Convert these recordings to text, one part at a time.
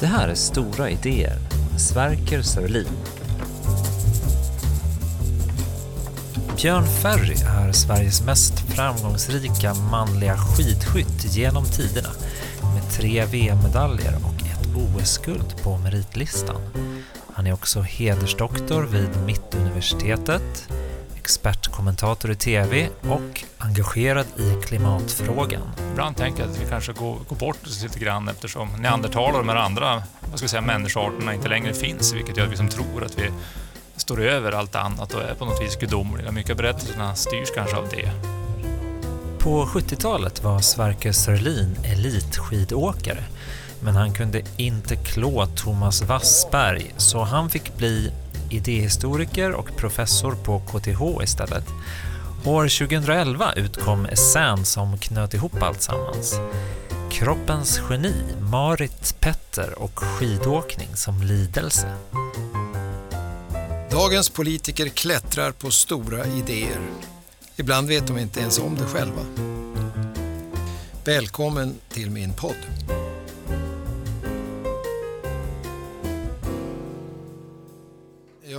Det här är Stora idéer med Sverker Sörlin. Björn Ferry är Sveriges mest framgångsrika manliga skidskytt genom tiderna med tre VM-medaljer och ett OS-guld på meritlistan. Han är också hedersdoktor vid Mittuniversitetet, expertkommentator i TV och engagerad i klimatfrågan. Ibland tänker jag att vi kanske går, går bort oss lite grann eftersom neandertalare och de här andra vad ska jag säga, människoarterna inte längre finns, vilket gör att vi som tror att vi står över allt annat och är på något vis gudomliga. Mycket av berättelserna styrs kanske av det. På 70-talet var Sverker Sörlin elitskidåkare men han kunde inte klå Thomas Wassberg så han fick bli idéhistoriker och professor på KTH istället. År 2011 utkom essän som knöt ihop alltsammans. Kroppens geni, Marit Petter och skidåkning som lidelse. Dagens politiker klättrar på stora idéer. Ibland vet de inte ens om det själva. Välkommen till min podd.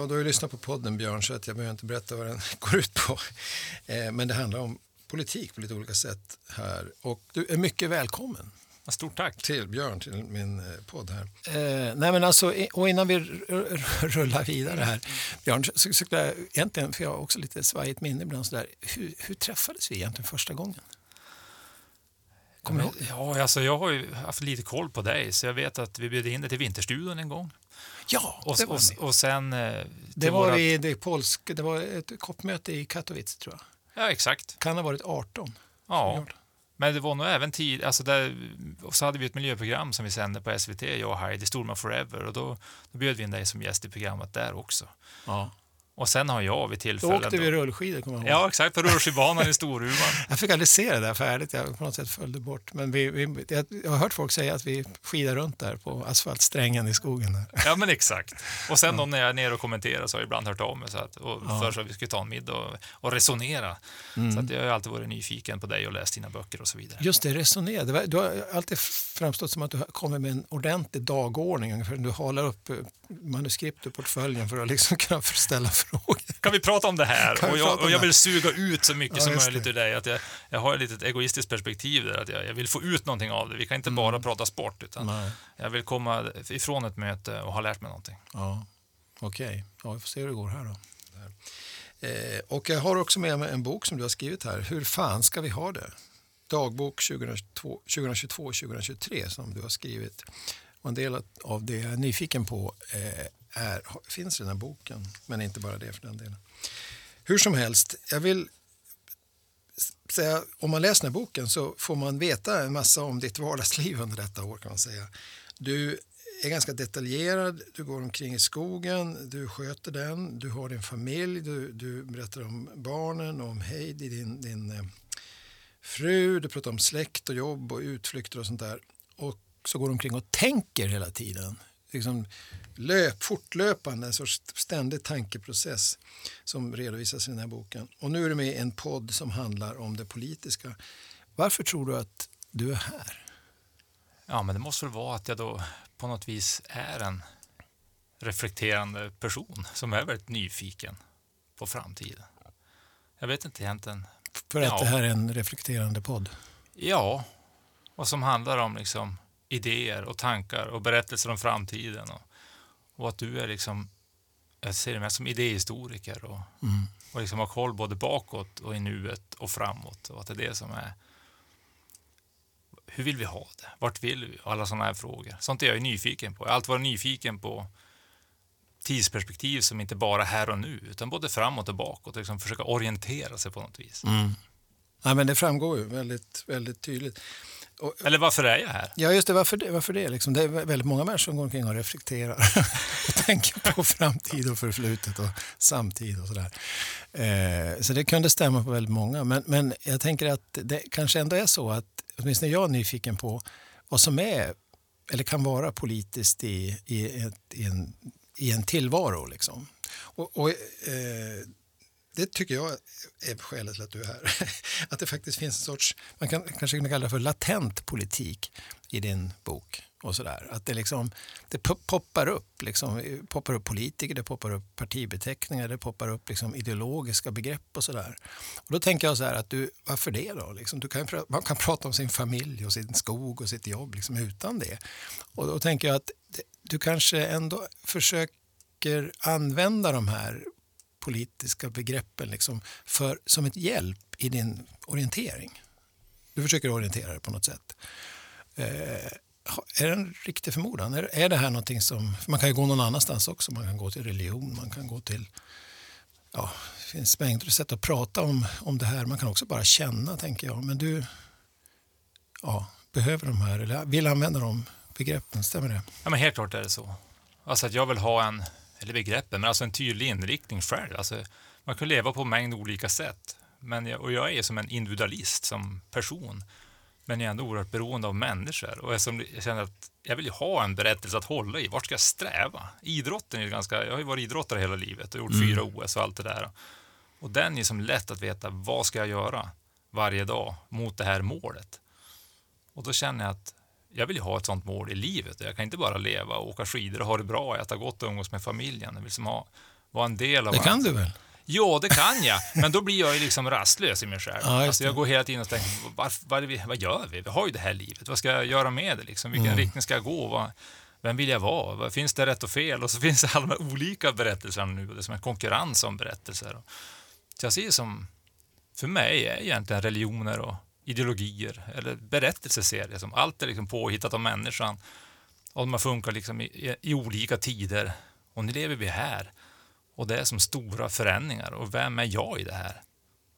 Ja, du har ju lyssnat på podden Björn så att jag behöver inte berätta vad den går ut på. Eh, men det handlar om politik på lite olika sätt här. Och du är mycket välkommen. Stort tack. Till Björn, till min eh, podd här. Eh, nej men alltså, och innan vi rullar vidare här, Björn, så skulle jag egentligen, för jag har också lite svajigt minne ibland sådär, hur, hur träffades vi egentligen första gången? Kommer ja, ja, alltså jag har ju haft lite koll på dig, så jag vet att vi bjöd in dig till Vinterstudion en gång. Ja, och, det var och, och sen... Eh, det var, vårat... i det, polsk, det var ett koppmöte i Katowice, tror jag. Ja, exakt. Kan ha varit 18. Ja, men det var nog även tid, alltså där, och så hade vi ett miljöprogram som vi sände på SVT, jag och Heidi, Storman Forever, och då, då bjöd vi in dig som gäst i programmet där också. Ja. Och sen har jag vid tillfällen... Då åkte vi rullskidor, kommer jag ihåg. Ja, exakt, på rullskidbanan i Storuman. Jag fick aldrig se det där färdigt, jag på något sätt följde bort. Men vi, vi, jag har hört folk säga att vi skidar runt där på asfaltsträngen i skogen. Där. Ja, men exakt. Och sen ja. när jag är nere och kommenterar så har jag ibland hört av mig så att, och ja. för så att vi skulle ta en middag och, och resonera. Mm. Så att jag har alltid varit nyfiken på dig och läst dina böcker och så vidare. Just det, resonera. Du har alltid framstått som att du kommer med en ordentlig dagordning. Ungefär. Du håller upp eh, manuskript ur portföljen för att liksom kunna ställa frågor. Kan vi prata om det här? Och jag, och jag, vill suga ut så mycket ja, som möjligt ur dig. Att jag, jag har ett litet egoistiskt perspektiv där, att jag, jag, vill få ut någonting av det. Vi kan inte mm. bara prata sport, utan Nej. jag vill komma ifrån ett möte och ha lärt mig någonting. Ja, Okej, okay. ja, vi får se hur det går här då. Eh, och jag har också med mig en bok som du har skrivit här. Hur fan ska vi ha det? Dagbok 2022-2023 som du har skrivit. Och en del av det jag är nyfiken på eh, är, finns i den här boken, men inte bara det för den delen. Hur som helst, jag vill säga, om man läser den här boken så får man veta en massa om ditt vardagsliv under detta år kan man säga. Du är ganska detaljerad, du går omkring i skogen, du sköter den, du har din familj, du, du berättar om barnen och om Heidi, din, din eh, fru, du pratar om släkt och jobb och utflykter och sånt där. Och så går du omkring och tänker hela tiden. Liksom löp, fortlöpande, en sorts ständig tankeprocess som redovisas i den här boken. Och nu är du med i en podd som handlar om det politiska. Varför tror du att du är här? Ja, men det måste väl vara att jag då på något vis är en reflekterande person som är väldigt nyfiken på framtiden. Jag vet inte egentligen. För att ja. det här är en reflekterande podd? Ja, och som handlar om liksom idéer och tankar och berättelser om framtiden. Och, och att du är liksom, jag ser det mest som idéhistoriker och, mm. och liksom har koll både bakåt och i nuet och framåt. Och att det är det som är hur vill vi ha det? Vart vill vi? Alla sådana här frågor. Sånt är jag nyfiken på. Jag har alltid varit nyfiken på tidsperspektiv som inte bara här och nu, utan både framåt och bakåt. Liksom försöka orientera sig på något vis. Mm. Ja, men det framgår ju väldigt, väldigt tydligt. Och, Eller varför är jag här? Ja, just det. Varför det? Varför det, liksom? det är väldigt många människor som går omkring och reflekterar och tänker på framtid och förflutet och samtid och sådär. Eh, så det kunde stämma på väldigt många. Men, men jag tänker att det kanske ändå är så att åtminstone jag är nyfiken på vad som är eller kan vara politiskt i, i, ett, i, en, i en tillvaro. Liksom. Och, och eh, det tycker jag är skälet till att du är här. Att det faktiskt finns en sorts, man kan kanske kan kalla det för latent politik i din bok. och så där. Att det, liksom, det poppar upp, liksom, poppar upp politiker, det poppar upp partibeteckningar, det poppar upp liksom ideologiska begrepp och sådär. Då tänker jag så här att du, varför det då? Liksom, du kan, man kan prata om sin familj och sin skog och sitt jobb liksom, utan det. Och då tänker jag att du kanske ändå försöker använda de här politiska begreppen liksom för, som ett hjälp i din orientering. Du försöker orientera dig på något sätt. Eh, är det en riktig förmodan? Är, är det här någonting som... Man kan ju gå någon annanstans också. Man kan gå till religion, man kan gå till... Ja, det finns mängder av sätt att prata om, om det här. Man kan också bara känna, tänker jag. Men du ja, behöver de här, eller vill använda de begreppen, stämmer det? Ja, men helt klart är det så. Alltså att jag vill ha en eller begreppen, men alltså en tydlig inriktning själv. Alltså, man kan leva på en mängd olika sätt. Men jag, och jag är som en individualist som person, men jag är ändå oerhört beroende av människor. Och jag, som, jag känner att jag vill ha en berättelse att hålla i. Vart ska jag sträva? Idrotten är ganska, jag har ju varit idrottare hela livet och gjort mm. fyra OS och allt det där. Och den är som lätt att veta, vad ska jag göra varje dag mot det här målet? Och då känner jag att jag vill ju ha ett sånt mål i livet. Jag kan inte bara leva och åka skidor och ha det bra, äta gott och umgås med familjen. Jag vill som ha, vara en del av Det kan allt. du väl? Ja, det kan jag, men då blir jag ju liksom rastlös i mig själv. Ja, alltså jag går hela tiden och tänker, vad, vad, vad, gör vi? Vi har ju det här livet, vad ska jag göra med det? Liksom? Vilken mm. riktning ska jag gå? Vad, vem vill jag vara? Finns det rätt och fel? Och så finns det alla de olika berättelserna nu, och det är som en konkurrens om berättelser. Så jag ser som, för mig är egentligen religioner och ideologier eller berättelseserier. Som allt är liksom påhittat av människan och de har funkat liksom i, i, olika tider. Och nu lever vi här och det är som stora förändringar. Och vem är jag i det här?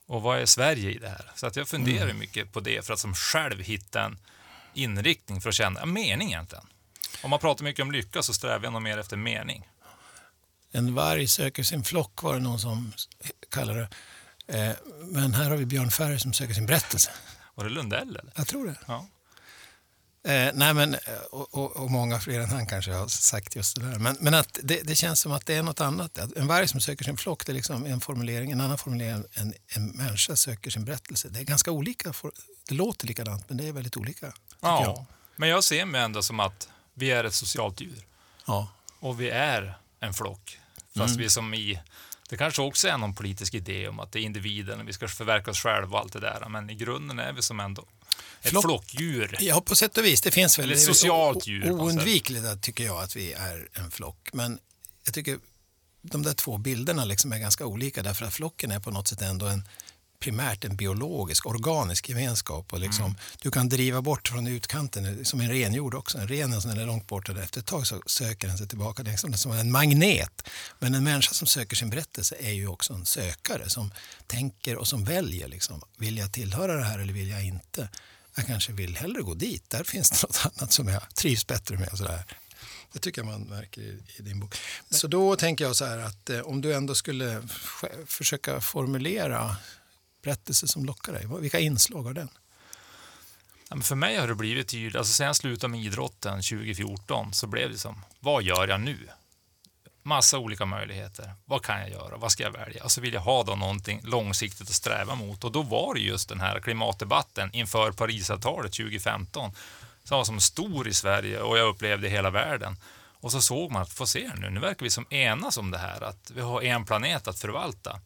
Och vad är Sverige i det här? Så att jag funderar mm. mycket på det för att som själv hitta en inriktning för att känna en mening egentligen. Om man pratar mycket om lycka så strävar jag nog mer efter mening. En varg söker sin flock var det någon som kallade det. Eh, men här har vi Björn Ferry som söker sin berättelse. Var det Lundell? Eller? Jag tror det. Ja. Eh, nej men, och, och, och, många fler än han kanske har sagt just det där. Men, men att det, det, känns som att det är något annat. En varg som söker sin flock, det är liksom en formulering. En annan formulering, en, en människa söker sin berättelse. Det är ganska olika. Det låter likadant, men det är väldigt olika. Ja, jag. men jag ser mig ändå som att vi är ett socialt djur. Ja. Och vi är en flock. Fast mm. vi som i det kanske också är någon politisk idé om att det är individen vi ska förverka oss själva och allt det där. Men i grunden är vi som ändå ett Flock, flockdjur. Ja, på sätt och vis. Det finns väl Eller ett socialt djur. Oundvikligt tycker jag att vi är en flock. Men jag tycker de där två bilderna liksom är ganska olika därför att flocken är på något sätt ändå en primärt en biologisk, organisk gemenskap. Och liksom, mm. Du kan driva bort från utkanten, som en renjord också. En ren som är långt borta, efter ett tag så söker den sig tillbaka. Det är som en magnet. Men en människa som söker sin berättelse är ju också en sökare som tänker och som väljer. Liksom, vill jag tillhöra det här eller vill jag inte? Jag kanske vill hellre gå dit. Där finns det något annat som jag trivs bättre med. Och sådär. Det tycker jag man märker i, i din bok. Så då tänker jag så här att eh, om du ändå skulle försöka formulera berättelse som lockar dig? Vilka inslag har den? Ja, för mig har det blivit tydligt, alltså sen jag slutade med idrotten 2014 så blev det som, vad gör jag nu? Massa olika möjligheter. Vad kan jag göra? Vad ska jag välja? Och så vill jag ha då någonting långsiktigt att sträva mot. Och då var det just den här klimatdebatten inför Parisavtalet 2015 som var som stor i Sverige och jag upplevde hela världen. Och så såg man att, få se nu, nu verkar vi som enas om det här, att vi har en planet att förvalta.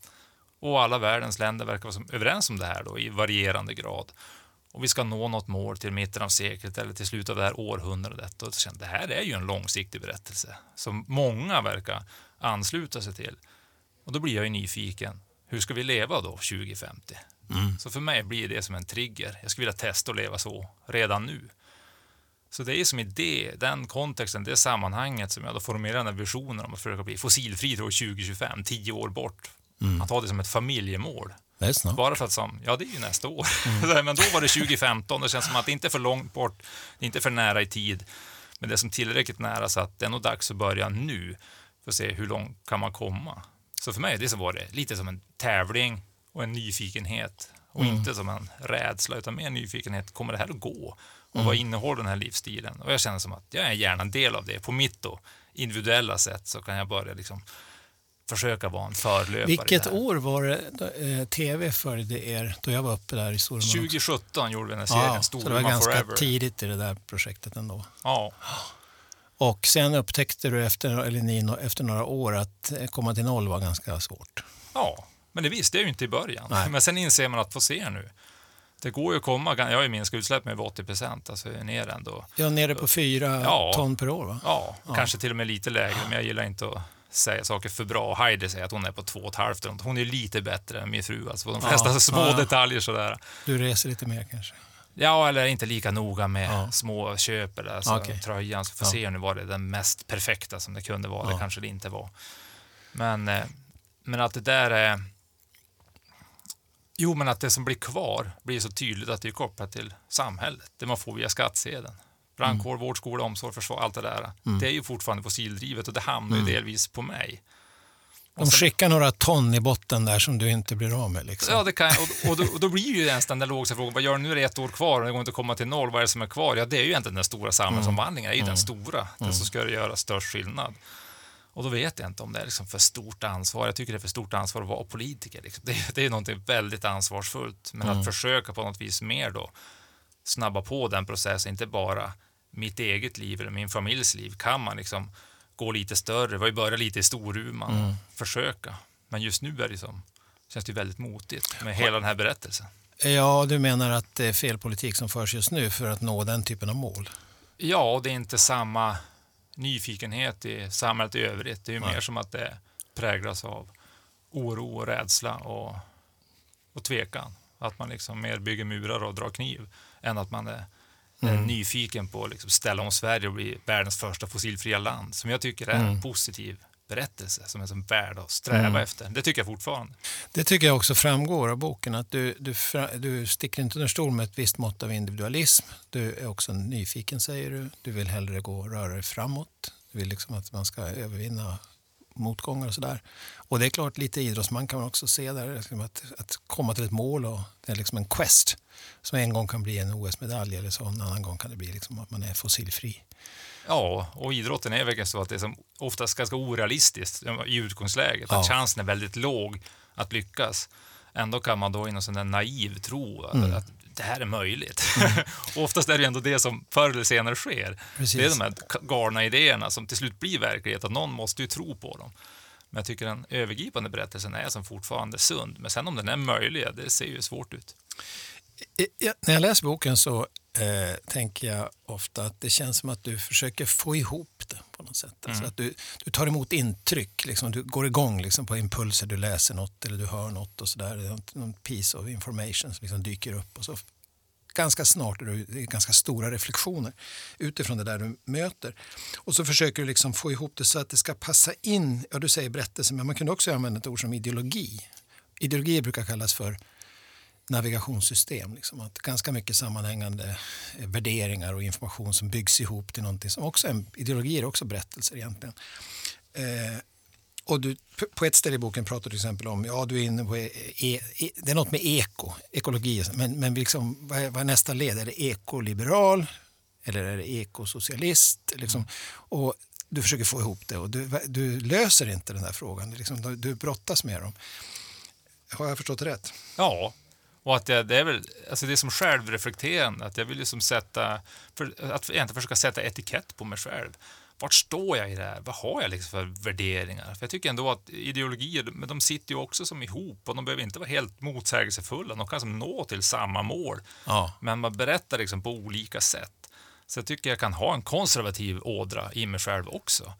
Och alla världens länder verkar vara överens om det här då, i varierande grad. Och vi ska nå något mål till mitten av seklet eller till slutet av det här århundradet. Och det här är ju en långsiktig berättelse som många verkar ansluta sig till. Och då blir jag ju nyfiken. Hur ska vi leva då 2050? Mm. Så för mig blir det som en trigger. Jag skulle vilja testa att leva så redan nu. Så det är som i det, den kontexten, det sammanhanget som jag då formulerar den här visionen om att försöka bli fossilfri till år 2025, tio år bort Mm. Att ha det som ett familjemål. Bara för att som, ja det är ju nästa år. Mm. men då var det 2015, det känns som att det inte är för långt bort, inte för nära i tid. Men det är som tillräckligt nära så att det är nog dags att börja nu för att se hur långt kan man komma. Så för mig det så var det lite som en tävling och en nyfikenhet och mm. inte som en rädsla utan mer nyfikenhet. Kommer det här att gå? Och mm. vad innehåller den här livsstilen? Och jag känner som att jag är gärna en del av det. På mitt då, individuella sätt så kan jag börja liksom försöka vara en förlöpare. Vilket år var det eh, tv följde er då jag var uppe där i Storuman? 2017 gjorde vi den här serien, ja, Storuman Så det var ganska Forever. tidigt i det där projektet ändå. Ja. Och sen upptäckte du efter, eller ni, efter några år att eh, komma till noll var ganska svårt. ja, men det visste jag ju inte i början. Nej. Men sen inser man att få se nu. Det går ju att komma, jag har ju minskat utsläpp med över 80 procent, alltså jag är ner ändå. Ja, nere på fyra Ja. ton per år va? Ja, kanske till och med lite lägre, men jag gillar inte att säga saker för bra. Heidi säger att hon är på två och ett halvt. Hon är lite bättre än min fru, alltså på de Ja, flesta små ja. detaljer sådär. Du reser lite mer kanske? Ja, eller inte lika noga med Ja. små köp eller alltså, Okej. tröjan. Så får Ja. se nu var det den mest perfekta som det kunde vara. Ja. Det kanske det inte var. Men, eh, men att det där är... Jo, men att det som blir kvar blir så tydligt att det är kopplat till samhället. Det man får via skattsedeln. Brandkår, vård, skola, omsorg, försvar, allt det där. Mm. Det är ju fortfarande fossildrivet och det hamnar ju delvis på mig. De sen- skickar några ton i botten där som du inte blir av med. Liksom. Ja, det kan, och, och, då, och då blir ju ens den där logiska frågan, vad gör du nu är det ett år kvar och det går inte att komma till noll, vad är det som är kvar? Ja, det är ju egentligen den stora samhällsomvandlingen, det är ju den stora, den som ska göra störst skillnad. Och då vet jag inte om det är liksom för stort ansvar. Jag tycker det är för stort ansvar att vara politiker. Liksom. Det, det är någonting väldigt ansvarsfullt, men att försöka på något vis mer då snabba på den processen, inte bara mitt eget liv eller min familjs liv. Kan man liksom gå lite större, vi har ju börjat lite i Storuman, försöka. Men just nu är det som, känns det väldigt motigt med hela den här berättelsen. Ja, du menar att det är fel politik som förs just nu för att nå den typen av mål? Ja, det är inte samma nyfikenhet i samhället i övrigt. Det är ju mer som att det präglas av oro och rädsla och, och tvekan. Att man liksom mer bygger murar och drar kniv än att man är Mm. nyfiken på att liksom ställa om Sverige och bli världens första fossilfria land. Som jag tycker är Mm. en positiv berättelse som är som värd att sträva efter. Det tycker jag fortfarande. Det tycker jag också framgår av boken att du, du, du sticker inte under stol med ett visst mått av individualism. Du är också nyfiken säger du. Du vill hellre gå och röra dig framåt. Du vill liksom att man ska övervinna motgångar och sådär. Och det är klart, lite idrottsman kan man också se där. Liksom att, att komma till ett mål och det är liksom en quest som en gång kan bli en OS-medalj eller så. En annan gång kan det bli liksom att man är fossilfri. Ja, och idrotten är verkligen så att det är som oftast ganska orealistiskt i utgångsläget. Att Ja. chansen är väldigt låg att lyckas. Ändå kan man då i någon sån där naiv tro att, Mm. att det här är möjligt. och oftast är det ändå det som förr eller senare sker. Precis. Det är de här galna idéerna som till slut blir verklighet, att någon måste ju tro på dem. Men jag tycker den övergripande berättelsen är som fortfarande sund. Men sen om den är möjlig, det ser ju svårt ut. I- Ja, när jag läser boken så eh, tänker jag ofta att det känns som att du försöker få ihop det på något sätt. Alltså att du, du tar emot intryck, liksom, du går igång liksom, på impulser, du läser något eller du hör något och sådär. Någon piece of information som liksom dyker upp och så ganska snart är det ganska stora reflektioner utifrån det där du möter. Och så försöker du liksom få ihop det så att det ska passa in, ja du säger berättelse, men man kunde också använda ett ord som ideologi. Ideologi brukar kallas för navigationssystem. Liksom. Att ganska mycket sammanhängande eh, värderingar och information som byggs ihop till någonting som också är en, ideologier är också berättelser egentligen. Eh, och du, på ett ställe i boken pratar du till exempel om, ja du är inne på, e, e, det är något med eko, ekologi, men, men liksom, vad, är, vad är nästa led? Är det ekoliberal eller är det ekosocialist? Liksom, och du försöker få ihop det och du, du löser inte den här frågan, liksom, du, du brottas med dem. Har jag förstått rätt? Ja, och att det, det är väl alltså det är som självreflekterande, att jag vill liksom sätta, för, att egentligen försöka sätta etikett på mig själv. Vart står jag i det här? Vad har jag liksom för värderingar? För jag tycker ändå att ideologier, men de sitter ju också som ihop och de behöver inte vara helt motsägelsefulla. De kan som nå till samma mål, Ja. men man berättar liksom på olika sätt. Så jag tycker jag kan ha en konservativ ådra i mig själv också.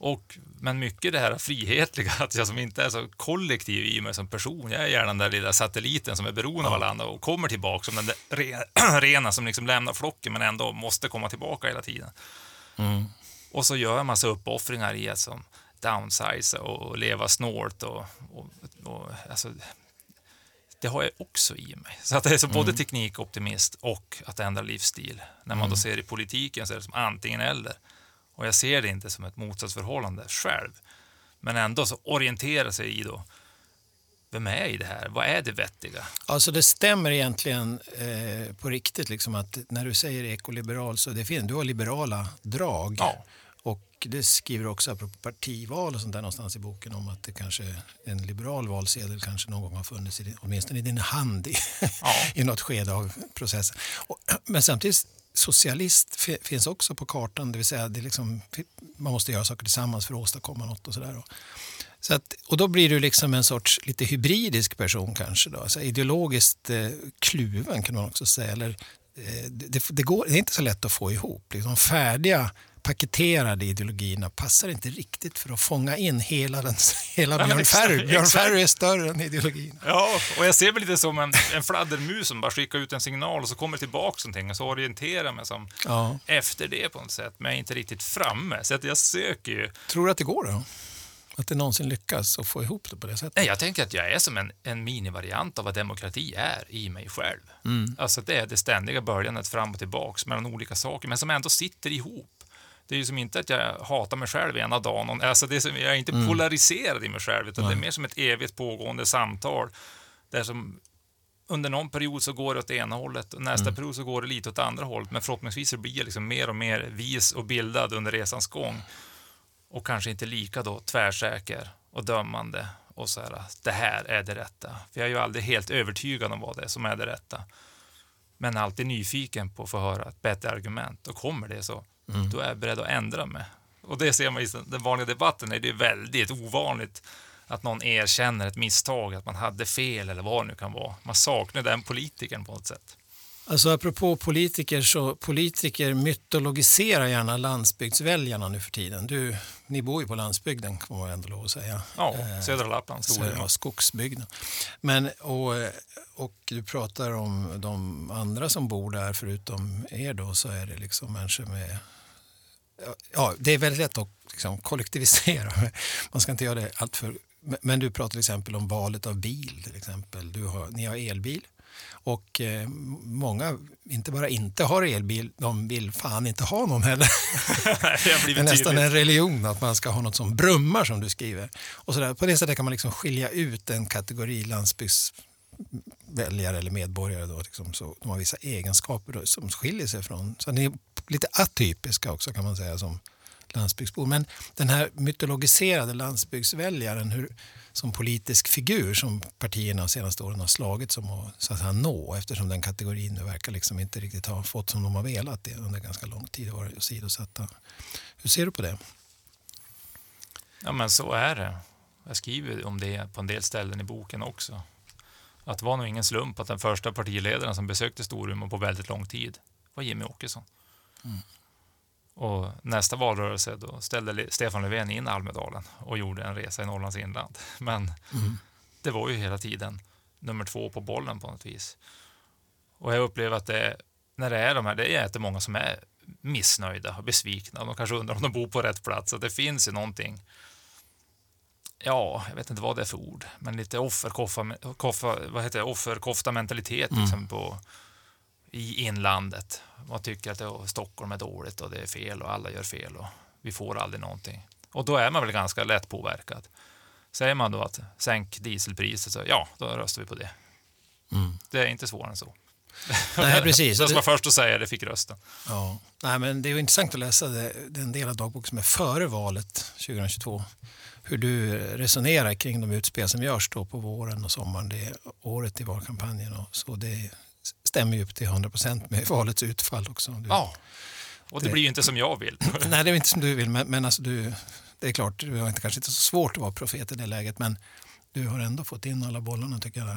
Och, men mycket det här frihetliga, att jag som inte är så kollektiv i mig som person. Jag är gärna den där lilla satelliten som är beroende av alla andra och kommer tillbaka som den där re- rena som liksom lämnar flocken men ändå måste komma tillbaka hela tiden. Och så gör jag en massa uppoffringar i att som downsize och leva snålt och, och, och alltså, det har jag också i mig. Så att det är så både teknikoptimist och att ändra livsstil. När man då ser i politiken så är det som antingen eller. Och jag ser det inte som ett motsatsförhållande själv. Men ändå så orientera sig i då, vem är i det här? Vad är det vettiga? Alltså det stämmer egentligen eh, på riktigt liksom att när du säger ekoliberal så det finns, du har liberala drag. Ja. Och det skriver också apropå partival och sånt där någonstans i boken om att det kanske en liberal valsedel kanske någon gång har funnits, i din, åtminstone i din hand i, ja. i något skede av processen. Och, men samtidigt socialist finns också på kartan, det vill säga det liksom, man måste göra saker tillsammans för att åstadkomma något och sådär. Så att, och då blir du liksom en sorts lite hybridisk person kanske. Då. Så ideologiskt eh, kluven kan man också säga. Eller, eh, det, det, går, det är inte så lätt att få ihop. Liksom, färdiga paketerade ideologierna passar inte riktigt för att fånga in hela, den, hela Björn Ferry. Björn Ferry är större än ideologin. Ja, och jag ser mig lite som en, en fladdermus som bara skickar ut en signal och så kommer tillbaka någonting och så orienterar mig som ja. efter det på något sätt, men jag är inte riktigt framme. Så att jag söker ju. Tror du att det går då? Att det någonsin lyckas att få ihop det på det sättet? Jag tänker att jag är som en, en minivariant av vad demokrati är i mig själv. Mm. Alltså det är det ständiga böljandet fram och tillbaks mellan olika saker, men som ändå sitter ihop. Det är ju som inte att jag hatar mig själv ena dagen. Alltså det är som, jag är inte mm. polariserad i mig själv, utan Nej. det är mer som ett evigt pågående samtal. Där som under någon period så går det åt ena hållet och nästa mm. period så går det lite åt andra hållet. Men förhoppningsvis så blir jag liksom mer och mer vis och bildad under resans gång. Och kanske inte lika då tvärsäker och dömande och så här, det här är det rätta. För jag är ju aldrig helt övertygad om vad det är som är det rätta. Men alltid nyfiken på att få höra ett bättre argument. Och kommer det så mm. då är jag beredd att ändra mig. Och det ser man i den vanliga debatten, är det väldigt ovanligt att någon erkänner ett misstag, att man hade fel eller vad det nu kan vara. Man saknar den politikern på något sätt. Alltså apropå politiker, så politiker mytologiserar gärna landsbygdsväljarna nu för tiden. Du, ni bor ju på landsbygden kan man ändå lov att säga. Ja, eh, södra Lappland. Södra skogsbygden. Men, och, och du pratar om de andra som bor där förutom er då så är det liksom människor med ja, det är väldigt lätt att liksom kollektivisera. Man ska inte göra det alltför... Men du pratar till exempel om valet av bil. till exempel. Du har, ni har elbil. Och eh, många, inte bara inte har elbil, de vill fan inte ha någon heller. det är nästan en religion att man ska ha något som brummar som du skriver. Och så där. På det sättet kan man liksom skilja ut en kategori landsbygdsväljare eller medborgare. Då, liksom, så de har vissa egenskaper då, som skiljer sig från... Så ni lite atypiska också kan man säga som landsbygdsbor. Men den här mytologiserade landsbygdsväljaren, hur, som politisk figur som partierna de senaste åren har slagit som att, så att säga, nå eftersom den kategorin nu verkar liksom inte riktigt ha fått som de har velat det under ganska lång tid och varit åsidosatta. Hur ser du på det? Ja, men så är det. Jag skriver om det på en del ställen i boken också. Att det var nog ingen slump att den första partiledaren som besökte Storuman på väldigt lång tid var Jimmy Åkesson. Mm. Och nästa valrörelse då ställde Stefan Löfven in Almedalen och gjorde en resa i Norrlands inland. Men mm. det var ju hela tiden nummer två på bollen på något vis. Och jag upplever att det, när det är de här, det är jättemånga som är missnöjda och besvikna. De kanske undrar om de bor på rätt plats. Att det finns ju någonting, ja, jag vet inte vad det är för ord, men lite offerkoffa, koffa, vad heter det, offerkofta mentalitet mm. liksom på i inlandet. Man tycker att Stockholm är dåligt och det är fel och alla gör fel och vi får aldrig någonting. Och då är man väl ganska lätt påverkad. Säger man då att sänk dieselpriset, så ja, då röstar vi på det. Mm. Det är inte svårare än så. Nej, precis. Den som var först att säga det fick rösten. Ja. Nej, men det är intressant att läsa det, den del av dagboken som är före valet 2022. Hur du resonerar kring de utspel som görs då på våren och sommaren. Det året i valkampanjen. Och så det stämmer ju upp till 100 procent med valets utfall också. Du, ja, och det, det, blir ju inte som jag vill. nej, det är inte som du vill, men, men alltså du, det är klart, det var inte, kanske inte så svårt att vara profet i det läget, men du har ändå fått in alla bollarna tycker jag.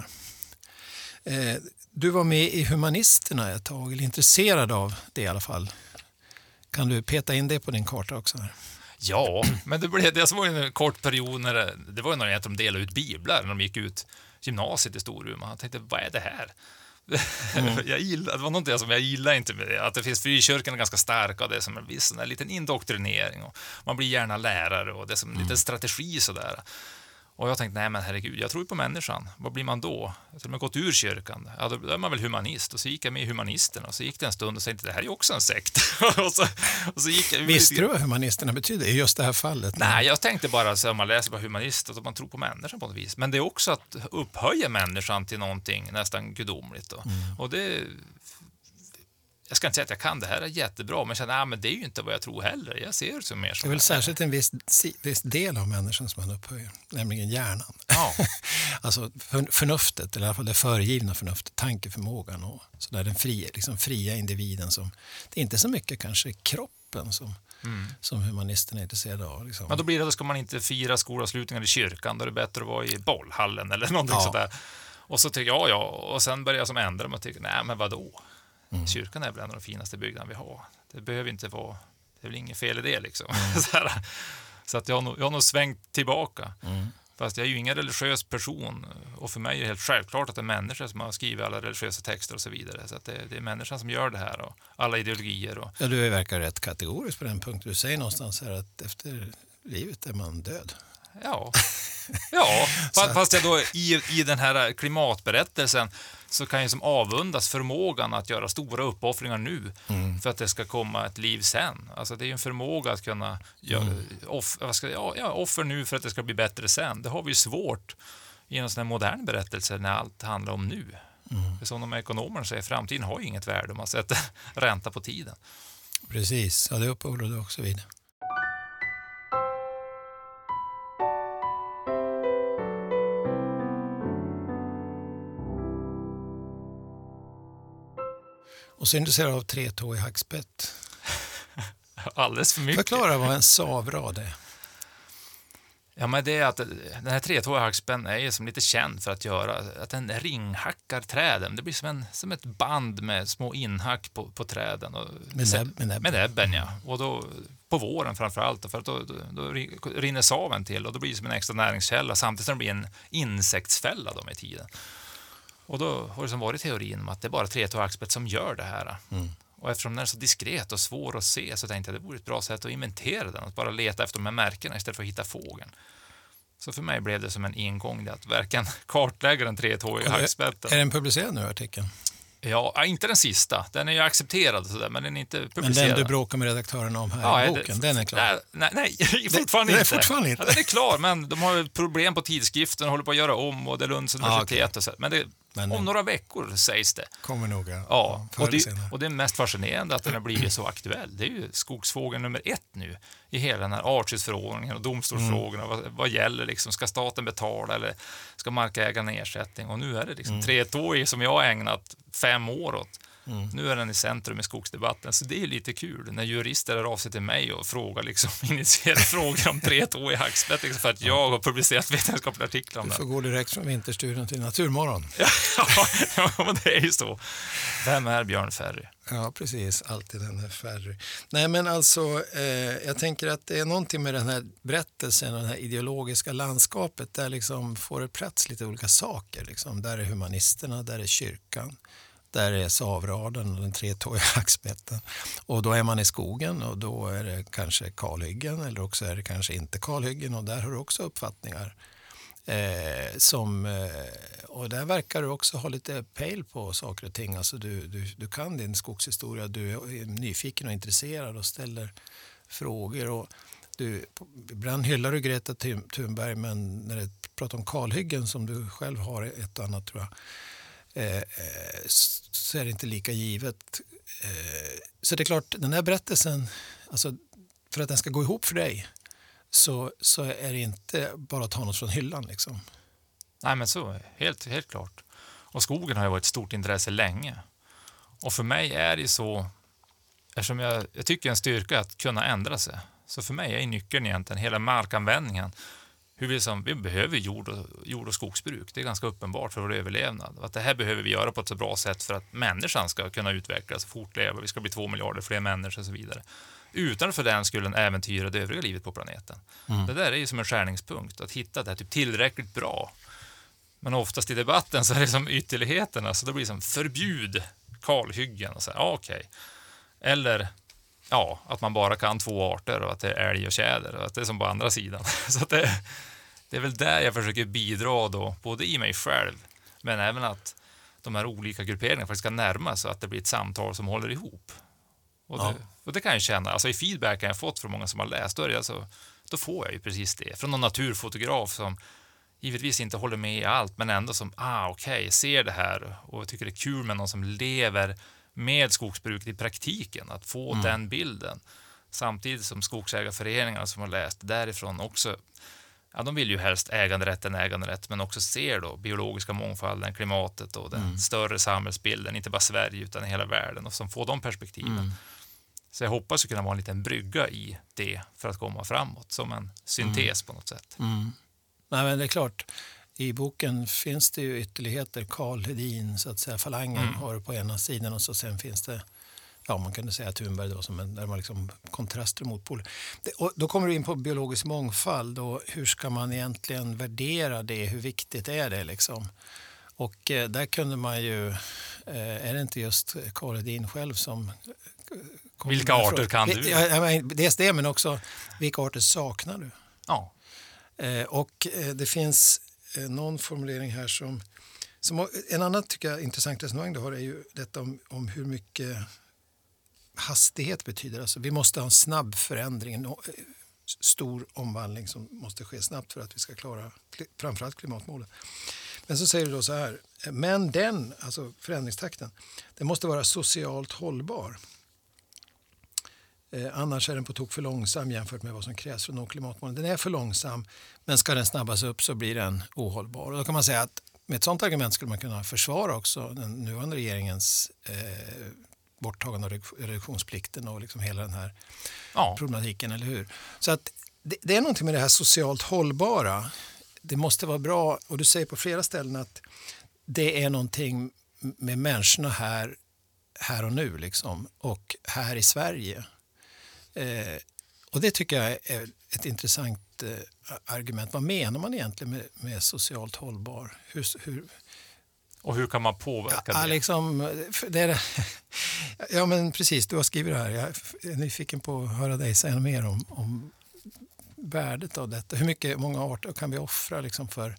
Eh, du var med i Humanisterna ett tag, eller intresserad av det i alla fall. Kan du peta in det på din karta också? Här? Ja, men det, blev, det var en kort period när det, det var när de delade ut biblar när de gick ut gymnasiet i Storuman. Jag tänkte, vad är det här? Mm. jag gillar, det var någonting som jag gillar inte med det. Att det finns frikyrkan är ganska stark och det är som en viss en liten indoktrinering. Och man blir gärna lärare och det är som en mm. liten strategi sådär. Och jag tänkte, nej men herregud, jag tror på människan. Vad blir man då? Jag har gått ur kyrkan. Ja, då är man väl humanist. Och så gick jag med i Humanisterna. Och så gick det en stund och tänkte, det här är ju också en sekt. och så, och så gick jag, Visste du vad Humanisterna betyder i just det här fallet? Nej, jag tänkte bara, så om man läser på humanist, att man tror på människan på något vis. Men det är också att upphöja människan till någonting nästan gudomligt. Mm. Och det jag ska inte säga att jag kan det här är jättebra, men jag känner ah, det är ju inte vad jag tror heller. Jag ser det som mer som... Det är väl särskilt en viss, viss del av människan som man upphöjer, nämligen hjärnan. Ja. alltså för, förnuftet, eller i alla fall det föregivna förnuftet, tankeförmågan och så där, den fria, liksom fria individen. Som, det är inte så mycket kanske kroppen som, mm. som humanisterna är intresserade av. Liksom. Men då blir det, då ska man inte fira skolavslutningar i kyrkan, då är det bättre att vara i bollhallen eller någonting ja. sådär. Och så tycker jag, ja, och sen börjar jag som ändra mig och tycker, nej men vadå? Mm. Kyrkan är väl en av de finaste byggnaderna vi har. Det behöver inte vara, det är väl inget fel i det liksom. Mm. så, så, att jag har, nog, jag har nog svängt tillbaka. Mm. Fast jag är ju ingen religiös person och för mig är det helt självklart att det är människor som har skrivit alla religiösa texter och så vidare. Så att det, det är människan som gör det här och alla ideologier. Och... Ja, du verkar rätt kategorisk på den punkten. Du säger någonstans här att efter livet är man död. Ja, ja fast jag då i, i den här klimatberättelsen så kan jag som avundas förmågan att göra stora uppoffringar nu mm. för att det ska komma ett liv sen. Alltså det är en förmåga att kunna göra mm. off, ska, ja, ja, offer nu för att det ska bli bättre sen. Det har vi svårt i en sån här modern berättelse när allt handlar om nu. Mm. Som de ekonomerna säger, framtiden har ju inget värde om man sätter ränta på tiden. Precis, ja, det uppehåller du också vid. Och så är intresserad av tretåig hackspett. Alldeles för mycket. Förklara vad en savrad är. Ja, men det är att den här tretåiga hackspän är ju som lite känd för att göra att den ringhackar träden. Det blir som, en, som ett band med små inhack på, på träden. Och, med, näbb, med, näbben. med näbben. ja. Och då, på våren framför allt, för att då, då, då rinner saven till och då blir det som en extra näringskälla samtidigt som det blir en insektsfälla då med tiden. Och då har det som varit teorin om att det är bara 3 som gör det här. Mm. Och eftersom den är så diskret och svår att se så tänkte jag att det vore ett bra sätt att inventera den, att bara leta efter de här märkena istället för att hitta fågeln. Så för mig blev det som en ingång att verkligen kartlägga den tretåiga hackspetten. Är den publicerad nu, artikeln? Ja, inte den sista. Den är ju accepterad, sådär, men den är inte publicerad. Men den du bråkar med redaktörerna om här ja, i boken, det, den är klar? Nej, nej, nej fortfarande det, inte. är fortfarande inte. Ja, den är klar, men de har problem på tidskriften och håller på att göra om och det är Lunds universitet. Ah, okay. och så. Men det, men, om några veckor sägs det. Kommer nog, ja. ja och, det, och det är mest fascinerande att den har blivit så aktuell. Det är ju skogsfågeln nummer ett nu i hela den här artskyddsförordningen och domstolsfrågorna. Mm. Vad, vad, gäller liksom? Ska staten betala eller ska markägarna ersättning? Och nu är det liksom mm. tretåig som jag har ägnat fem år åt. Mm. Nu är den i centrum i skogsdebatten, så det är lite kul när jurister är av sig till mig och frågar, liksom, initierar frågor om tretåig hackspett liksom, för att jag har publicerat vetenskapliga artiklar om det. Du får gå direkt från Vinterstudion till Naturmorgon. ja, men det är ju så. Vem är Björn Ferry? Ja, precis. Alltid den här Ferry. Nej, men alltså, eh, jag tänker att det är någonting med den här berättelsen och det här ideologiska landskapet där liksom får det plats lite olika saker. Liksom. Där är humanisterna, där är kyrkan. Där är savraden och den tretåiga hackspetten. Och då är man i skogen och då är det kanske kalhyggen eller också är det kanske inte kalhyggen och där har du också uppfattningar. Eh, som, eh, och där verkar du också ha lite pejl på saker och ting. Alltså du, du, du kan din skogshistoria, du är nyfiken och intresserad och ställer frågor. Och du, ibland hyllar du Greta Thunberg men när det pratar om kalhyggen som du själv har ett och annat tror jag Eh, eh så är det inte lika givet. Eh, så det är klart, den här berättelsen, alltså, för att den ska gå ihop för dig så, så är det inte bara att ta något från hyllan. Liksom. Nej, men så, helt, helt klart. Och skogen har ju varit ett stort intresse länge. Och för mig är det så, eftersom jag, jag tycker en styrka att kunna ändra sig, så för mig är nyckeln egentligen hela markanvändningen hur vi, som, vi behöver jord och, jord och skogsbruk. Det är ganska uppenbart för vår överlevnad. Att det här behöver vi göra på ett så bra sätt för att människan ska kunna utvecklas och fortleva. Vi ska bli två miljarder fler människor och så vidare. Utan för den skulle äventyra det övriga livet på planeten. Mm. Det där är ju som en skärningspunkt, att hitta det här typ tillräckligt bra. Men oftast i debatten så är det som ytterligheterna, så då blir det som förbjud kalhyggen. Och så, ja, okay. Eller ja, att man bara kan två arter och att det är älg och tjäder och att det är som på andra sidan. Så det, det är väl där jag försöker bidra då, både i mig själv, men även att de här olika grupperingarna faktiskt ska närma sig, att det blir ett samtal som håller ihop. Och det, ja. och det kan jag känna, alltså i feedbacken jag fått från många som har läst, då, alltså, då får jag ju precis det. Från någon naturfotograf som givetvis inte håller med i allt, men ändå som, ah okej, okay, ser det här och tycker det är kul med någon som lever med skogsbruket i praktiken, att få Mm. den bilden. Samtidigt som skogsägarföreningarna som har läst därifrån också, ja, de vill ju helst äganderätten, äganderätt, men också ser då biologiska mångfalden, klimatet och den Mm. större samhällsbilden, inte bara Sverige utan hela världen och som får de perspektiven. Mm. Så jag hoppas kunna vara en liten brygga i det för att komma framåt, som en syntes på något sätt. Mm. Nej, men det är klart, i boken finns det ju ytterligheter. Karl Hedin, så att säga, falangen Mm. har på ena sidan och så sen finns det Ja, man kunde säga Thunberg då, som en, där man liksom kontraster mot poler. Då kommer du in på biologisk mångfald och hur ska man egentligen värdera det? Hur viktigt är det liksom? Och eh, där kunde man ju, eh, är det inte just Karl Hedin själv som eh, Vilka arter frågan? kan du? Ja, men dels det, men också vilka arter saknar du? Ja, Eh, och eh, det finns Eh, någon formulering här som, som... En annan tycker jag, intressant resonemang du har är ju detta om, om hur mycket hastighet betyder. Alltså, vi måste ha en snabb förändring, en eh, stor omvandling som måste ske snabbt för att vi ska klara framförallt klimatmålen. Men så säger du då så här, eh, men den, alltså förändringstakten, den måste vara socialt hållbar. Eh, annars är den på tok för långsam jämfört med vad som krävs för att nå klimatmålen. Den är för långsam, men ska den snabbas upp så blir den ohållbar. Och då kan man säga att med ett sådant argument skulle man kunna försvara också den nuvarande regeringens eh, borttagande av reduk- reduktionsplikten och liksom hela den här ja. problematiken, eller hur? Så att det, det är någonting med det här socialt hållbara. Det måste vara bra, och du säger på flera ställen att det är någonting med människorna här, här och nu liksom, och här i Sverige. Eh, och det tycker jag är ett intressant eh, argument. Vad menar man egentligen med, med socialt hållbar? Hur, hur, Och hur kan man påverka ja, det? liksom, det är, ja, men precis. Du har skrivit det här. Jag är nyfiken på att höra dig säga mer om, om värdet av detta. Hur mycket, många arter kan vi offra liksom för,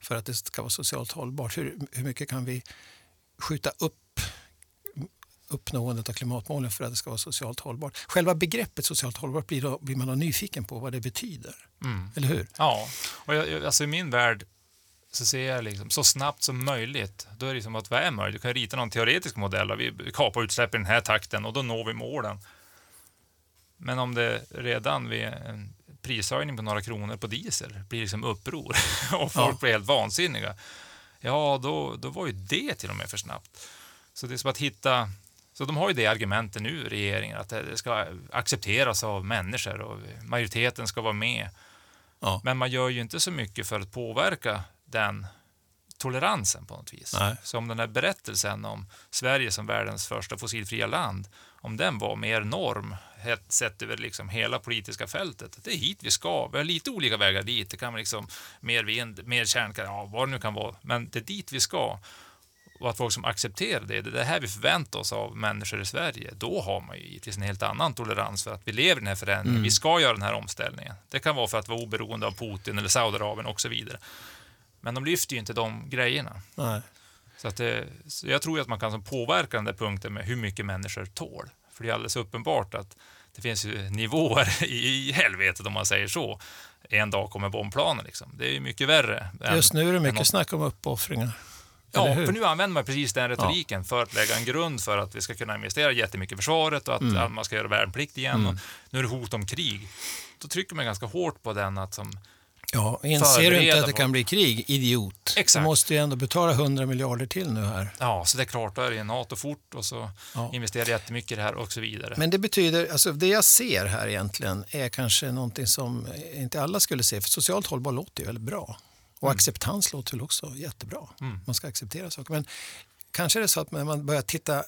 för att det ska vara socialt hållbart? Hur, hur mycket kan vi skjuta upp uppnåendet av klimatmålen för att det ska vara socialt hållbart? Själva begreppet socialt hållbart blir, då, blir man då nyfiken på vad det betyder. Mm. Eller hur? Ja, och jag, alltså i min värld så ser jag liksom så snabbt som möjligt. Då är det liksom att vad är möjligt? Du kan rita någon teoretisk modell och vi kapar utsläpp i den här takten och då når vi målen. Men om det redan vid en prishöjning på några kronor på diesel blir liksom uppror och folk Ja. blir helt vansinniga. Ja, då, då var ju det till och med för snabbt. Så det är som att hitta så de har ju det argumentet nu, regeringen, att det ska accepteras av människor och majoriteten ska vara med. Ja. Men man gör ju inte så mycket för att påverka den toleransen på något vis. Nej. Så om den här berättelsen om Sverige som världens första fossilfria land, om den var mer norm, sett över liksom hela politiska fältet, det är hit vi ska. Vi har lite olika vägar dit. Det kan vara liksom mer vind, mer kärnkraft, ja, vad det nu kan vara. Men det är dit vi ska. Och att folk som accepterar det, det är det här vi förväntar oss av människor i Sverige, då har man ju givetvis en helt annan tolerans för att vi lever i den här förändringen. Vi ska göra den här omställningen. Det kan vara för att vara oberoende av Putin eller Saudiarabien och så vidare. Men de lyfter ju inte de grejerna. Nej. Så, att det, så jag tror ju att man kan påverka den där punkten med hur mycket människor tål. För det är alldeles uppenbart att det finns ju nivåer i helvetet om man säger så. En dag kommer bombplanen liksom. Det är ju mycket värre. än- Just nu är det än mycket något- snack om uppoffringar. Ja, för nu använder man precis den retoriken för att lägga en grund för att vi ska kunna investera jättemycket i försvaret och att Mm. ja, man ska göra värnplikt igen. Och nu är det hot om krig. Då trycker man ganska hårt på den att som, Ja, inser du inte att det på- kan bli krig? Idiot. Exakt. Du måste ju ändå betala 100 miljarder till nu här. ja, så det är klart, då är det NATO fort och så Ja. investerar jättemycket i det här och så vidare. Men det betyder, alltså det jag ser här egentligen är kanske någonting som inte alla skulle se. För socialt hållbar låter ju väldigt bra. Och acceptans låter väl också jättebra. Mm. Man ska acceptera saker. Men kanske är det så att när man börjar titta,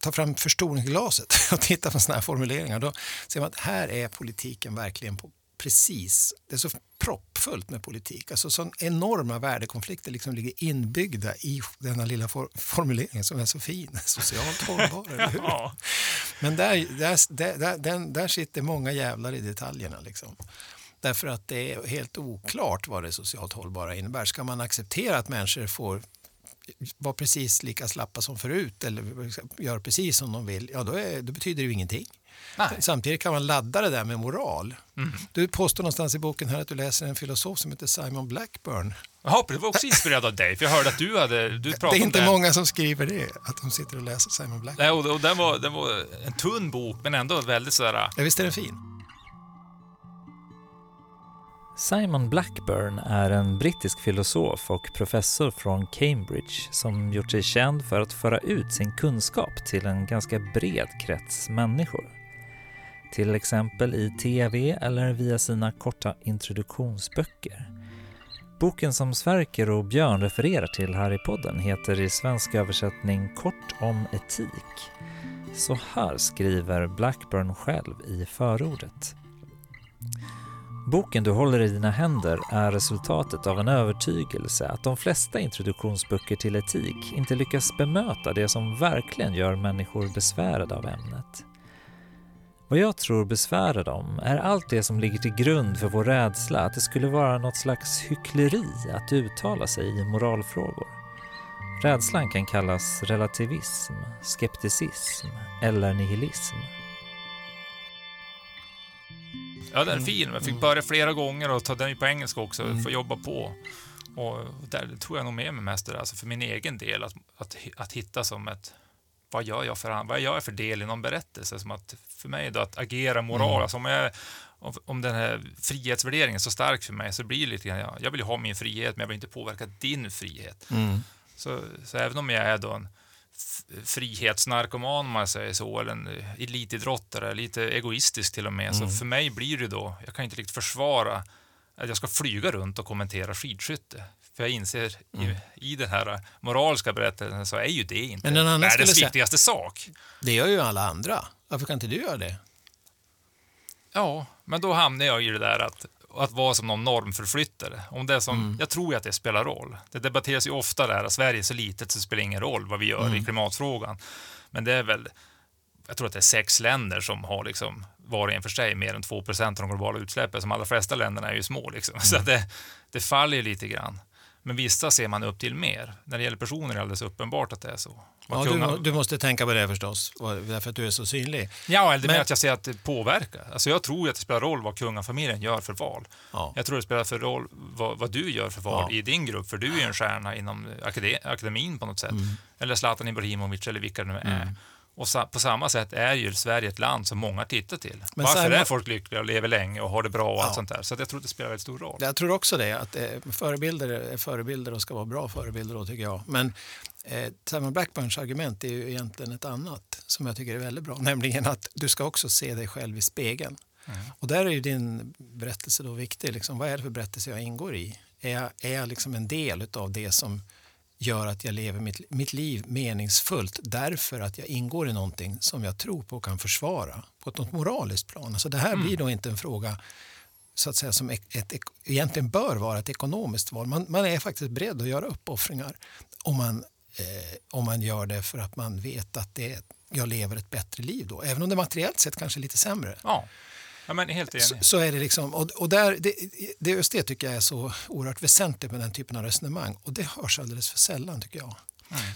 ta fram förstoringsglaset och titta på sådana här formuleringar, då ser man att här är politiken verkligen på precis, det är så proppfullt med politik. Alltså så enorma värdekonflikter liksom ligger inbyggda i denna lilla for formulering som är så fin. Socialt hållbar, eller hur? Ja, Men där, där, där, där sitter många jävlar i detaljerna. Liksom. Därför att det är helt oklart vad det socialt hållbara innebär. Ska man acceptera att människor får vara precis lika slappa som förut eller gör precis som de vill, ja då, är, då betyder det ju ingenting. Nej. Samtidigt kan man ladda det där med moral. Mm. Du påstår någonstans i boken här att du läser en filosof som heter Simon Blackburn. Jaha, det var också inspirerad av dig, för jag hörde att du hade... Du Det pratade är om inte det. många som skriver det, att de sitter och läser Simon Blackburn. Nej, och, och den, var, den var en tunn bok, men ändå väldigt sådär... Ja, visst är den fin? Simon Blackburn är en brittisk filosof och professor från Cambridge som gjort sig känd för att föra ut sin kunskap till en ganska bred krets människor. Till exempel i TV eller via sina korta introduktionsböcker. Boken som Sverker och Björn refererar till här i podden heter i svensk översättning Kort om etik. Så här skriver Blackburn själv i förordet. Boken du håller i dina händer är resultatet av en övertygelse att de flesta introduktionsböcker till etik inte lyckas bemöta det som verkligen gör människor besvärade av ämnet. Vad jag tror besvärar dem är allt det som ligger till grund för vår rädsla att det skulle vara något slags hyckleri att uttala sig i moralfrågor. Rädslan kan kallas relativism, skepticism eller nihilism. Ja, den är fin. Jag fick börja flera gånger och ta den på engelska också, Mm. för att jobba på. Och där tror jag nog med mig mest det där, alltså för min egen del, att, att, att hitta som ett vad gör jag för, vad gör jag för del i någon berättelse? Som att för mig då att agera moral, Mm. alltså om, jag, om, om den här frihetsvärderingen är så stark för mig så blir det lite grann, ja, jag vill ju ha min frihet men jag vill inte påverka din frihet. Så, så även om jag är då en frihetsnarkoman om man säger så, eller en eh, elitidrottare, lite egoistisk till och med, så för mig blir det då, jag kan inte riktigt försvara att jag ska flyga runt och kommentera skidskytte. För jag inser i, i den här moraliska berättelsen så är ju det inte världens viktigaste sak. Det gör ju alla andra. Varför kan inte du göra det? Ja, men då hamnar jag i det där att, att vara som någon normförflyttare. Om det som, Jag tror ju att det spelar roll. Det debatteras ju ofta där att Sverige är så litet så det spelar ingen roll vad vi gör i klimatfrågan. Men det är väl, jag tror att det är sex länder som har liksom var och en för sig mer än 2% av de globala utsläppen. Som allra flesta länderna är ju små liksom. Så att det, det faller lite grann. Men vissa ser man upp till mer. När det gäller personer är det alldeles uppenbart att det är så. Ja, du, du måste tänka på det förstås, därför att du är så synlig. Ja, eller Men- med att jag ser att det påverkar. Alltså jag tror att det spelar roll vad kungafamiljen gör för val. Ja. Jag tror det spelar för roll vad, vad du gör för val Ja. i din grupp, för du är ju en stjärna inom akade, akademin på något sätt. Mm. Eller Zlatan Ibrahimovic eller vilka det nu är. Och på samma sätt är ju Sverige ett land som många tittar till. Men Varför är folk lyckliga och lever länge och har det bra och allt Ja. sånt där? Så jag tror att det spelar väldigt stor roll. Jag tror också det, att eh, förebilder är förebilder och ska vara bra förebilder då tycker jag. Men eh, Simon Blackburns argument är ju egentligen ett annat som jag tycker är väldigt bra, nämligen att du ska också se dig själv i spegeln. Och där är ju din berättelse då viktig. Liksom, vad är det för berättelse jag ingår i? Är jag, är jag liksom en del av det som gör att jag lever mitt, mitt liv meningsfullt därför att jag ingår i någonting som jag tror på och kan försvara på ett moraliskt plan. Alltså det här blir då inte en fråga så att säga, som ett, ett, egentligen bör vara ett ekonomiskt val. Man, man är faktiskt beredd att göra uppoffringar om man, eh, om man gör det för att man vet att det, jag lever ett bättre liv då. Även om det materiellt sett kanske är lite sämre. Ja, ja men helt enig. Så, så är det liksom, och, och där, det, det, just det tycker jag är så oerhört väsentligt med den typen av resonemang. Och det hörs alldeles för sällan tycker jag.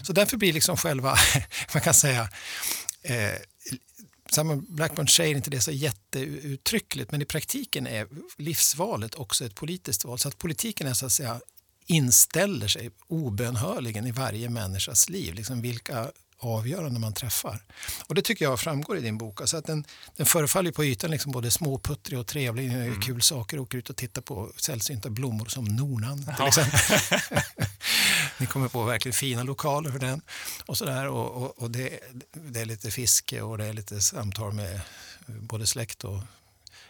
Så därför blir liksom själva, man kan säga, eh, Simon Blackburn säger inte det så jätteuttryckligt men i praktiken är livsvalet också ett politiskt val. Så att politiken är så att säga inställer sig obönhörligen i varje människas liv. Liksom vilka avgörande man träffar. Och det tycker jag framgår i din bok. Alltså att den, den förefaller på ytan liksom både småputtrig och trevlig. Den gör kul saker. Åker ut och tittar på sällsynta blommor som nornan till Ja. exempel. Ni kommer på verkligen fina lokaler för den. Och, så där, och, och, och det, det är lite fiske och det är lite samtal med både släkt och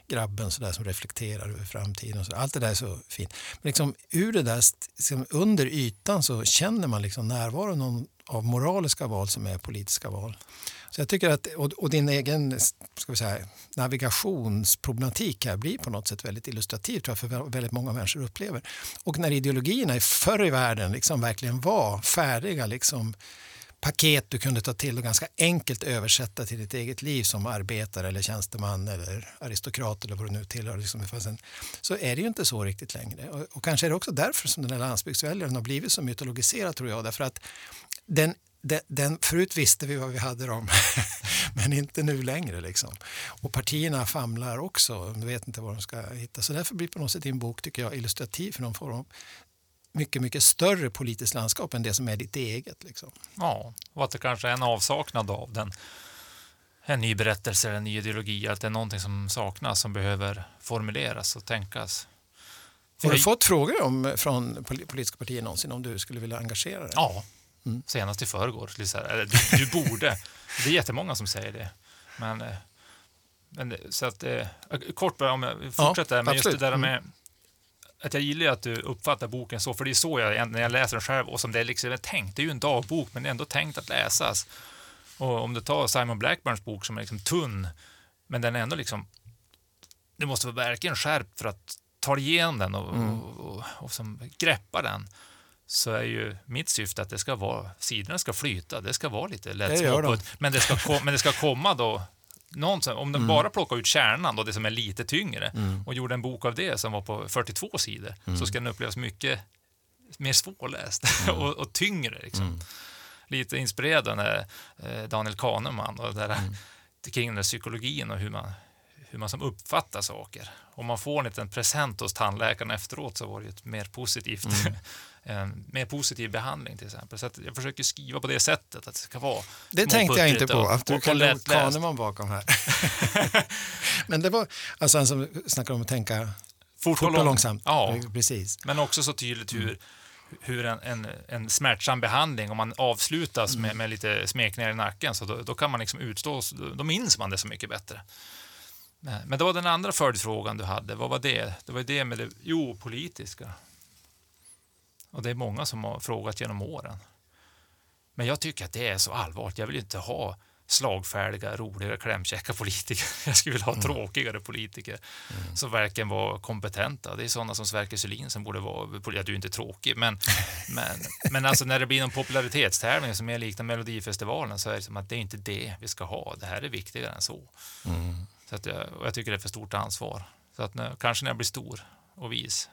grabben så där, som reflekterar över framtiden. Och så. Allt det där är så fint. Men liksom, ur det där, liksom, under ytan så känner man liksom närvaron av- moraliska val som är politiska val. Så jag tycker att, och, och din egen ska vi säga, navigationsproblematik här blir på något sätt väldigt illustrativ tror jag, för väldigt många människor upplever. Och när ideologierna i förr i världen liksom verkligen var färdiga liksom, paket du kunde ta till och ganska enkelt översätta till ditt eget liv som arbetare eller tjänsteman eller aristokrat eller vad du nu tillhör. Liksom, så är det ju inte så riktigt längre. Och, och kanske är det också därför som den här landsbygdsväljaren har blivit så mytologiserad tror jag. Därför att den den, den, förut visste vi vad vi hade dem, men inte nu längre. Liksom. Och partierna famlar också, de vet inte vad de ska hitta. Så därför blir på något sätt din bok tycker jag, illustrativ för någon form av mycket, mycket större politiskt landskap än det som är ditt eget. Liksom. Ja, och att det kanske är en avsaknad av den. En ny berättelse eller en ny ideologi, att det är någonting som saknas som behöver formuleras och tänkas. Har du fått frågor om, från politiska partier någonsin om du skulle vilja engagera dig? Ja, mm. senast i förrgår. Du, du borde. Det är jättemånga som säger det. Men, eh, men så att, eh, kort bara om jag fortsätter, ja, men just det där med mm att jag gillar att du uppfattar boken så, för det är så jag, när jag läser den själv och som det är liksom tänkt. Det är ju en dagbok, men det är ändå tänkt att läsas. Och om du tar Simon Blackburns bok som är liksom tunn, men den är ändå liksom, du måste vara verkligen skärpt för att ta igenom den och, mm. och, och, och som greppa den så är ju mitt syfte att det ska vara, sidorna ska flyta, det ska vara lite lättsmältligt, men, det ska, men det ska komma då någonstans, om den mm. bara plockar ut kärnan, då, det som är lite tyngre, mm. och gjorde en bok av det som var på 42 sidor, mm. så ska den upplevas mycket mer svårläst mm. och, och, tyngre. Liksom. Mm. Lite inspirerad av eh, Daniel Kahneman och det där, mm. kring den där psykologin och hur man, hur man som uppfattar saker. Om man får en liten present hos tandläkaren efteråt så var det ett mer positivt mer positiv behandling till exempel. Så jag försöker skriva på det sättet att det ska vara Det tänkte jag inte på, att du kan låta Kahneman bakom här. Men det var alltså han som snackade om att tänka fort, och, lång. långsamt. Ja, precis. Men också så tydligt hur, hur en, en, en smärtsam behandling, om man avslutas mm. med, med lite smekningar i nacken, så då, då, kan man liksom utstå, då minns man det så mycket bättre. Men det var den andra följdfrågan du hade, vad var det? Det var det med det, jo, politiska. Och det är många som har frågat genom åren. Men jag tycker att det är så allvarligt. Jag vill inte ha slagfärdiga, roliga, klämkäcka politiker. Jag skulle vilja ha mm. tråkigare politiker mm. som verkligen var kompetenta. Det är sådana som Sverker Sylin som borde vara... Ja, du är inte tråkig, men, men, men alltså när det blir någon popularitetstävling som är liknar Melodifestivalen så är det som att det är inte det vi ska ha. Det här är viktigare än så. Mm. så att jag, och jag tycker det är för stort ansvar. Så att när, kanske när jag blir stor och vis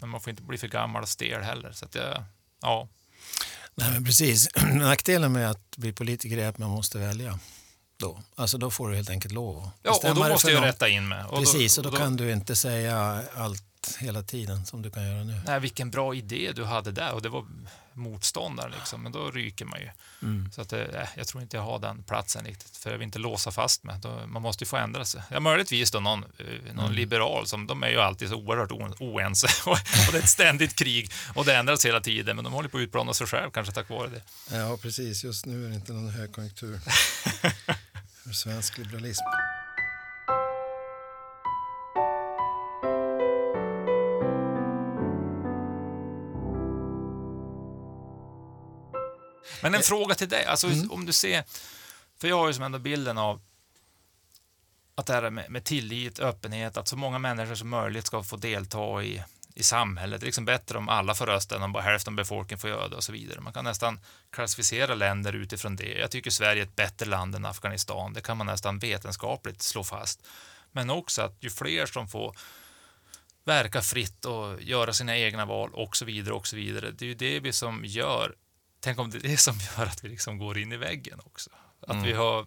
men man får inte bli för gammal och stel heller. Så att jag, ja. Nej, men precis. Nackdelen med att bli politiker är att man måste välja. Då. Alltså då får du helt enkelt lov att Ja, och då måste jag rätta in mig. Och precis, då, och då, då, kan du inte säga allt hela tiden som du kan göra nu. Nej, vilken bra idé du hade där och det var motståndare liksom, men då ryker man ju. Mm. Så att, äh, jag tror inte jag har den platsen riktigt, för jag vill inte låsa fast mig. Då, man måste ju få ändra sig. Ja, möjligtvis då någon, eh, någon mm. liberal, som, de är ju alltid så oerhört oense och, och det är ett ständigt krig och det ändras hela tiden, men de håller på att utplåna sig själv kanske tack vare det. Ja, precis. Just nu är det inte någon högkonjunktur för svensk liberalism. Men en fråga till dig, alltså mm. om du ser, för jag har ju som ändå bilden av att det här med, med tillit, öppenhet, att så många människor som möjligt ska få delta i, i samhället. Det är liksom bättre om alla får rösta än om bara hälften av befolkningen får göra det och så vidare. Man kan nästan klassificera länder utifrån det. Jag tycker Sverige är ett bättre land än Afghanistan. Det kan man nästan vetenskapligt slå fast. Men också att ju fler som får verka fritt och göra sina egna val och så vidare och så vidare. Det är ju det vi som gör tänk om det är det som gör att vi liksom går in i väggen också. Att mm. vi har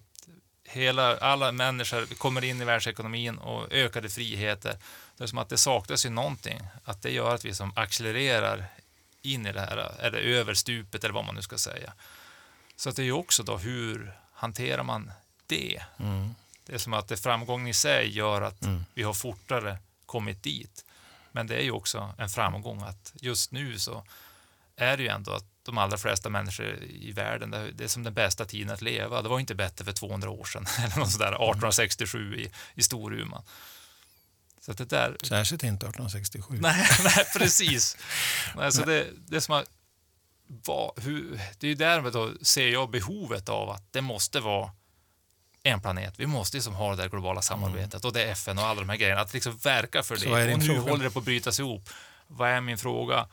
hela, alla människor kommer in i världsekonomin och ökade friheter. Det är som att det saknas ju någonting. Att det gör att vi som accelererar in i det här, eller över stupet eller vad man nu ska säga. Så att det är ju också då hur hanterar man det? Mm. Det är som att det framgången i sig gör att mm. vi har fortare kommit dit. Men det är ju också en framgång att just nu så är det ju ändå att de allra flesta människor i världen. Det är som den bästa tiden att leva. Det var inte bättre för 200 år sedan, eller något sådär, 1867 i, i Storuman. Så det där... Särskilt inte 1867. Nej, nej precis. alltså det, det som har, var, hur, det är ju där då ser jag behovet av att det måste vara en planet. Vi måste liksom ha det där globala samarbetet mm. och det är FN och alla de här grejerna. Att liksom verka för det. Och nu fråga? håller det på att brytas ihop. Vad är min fråga?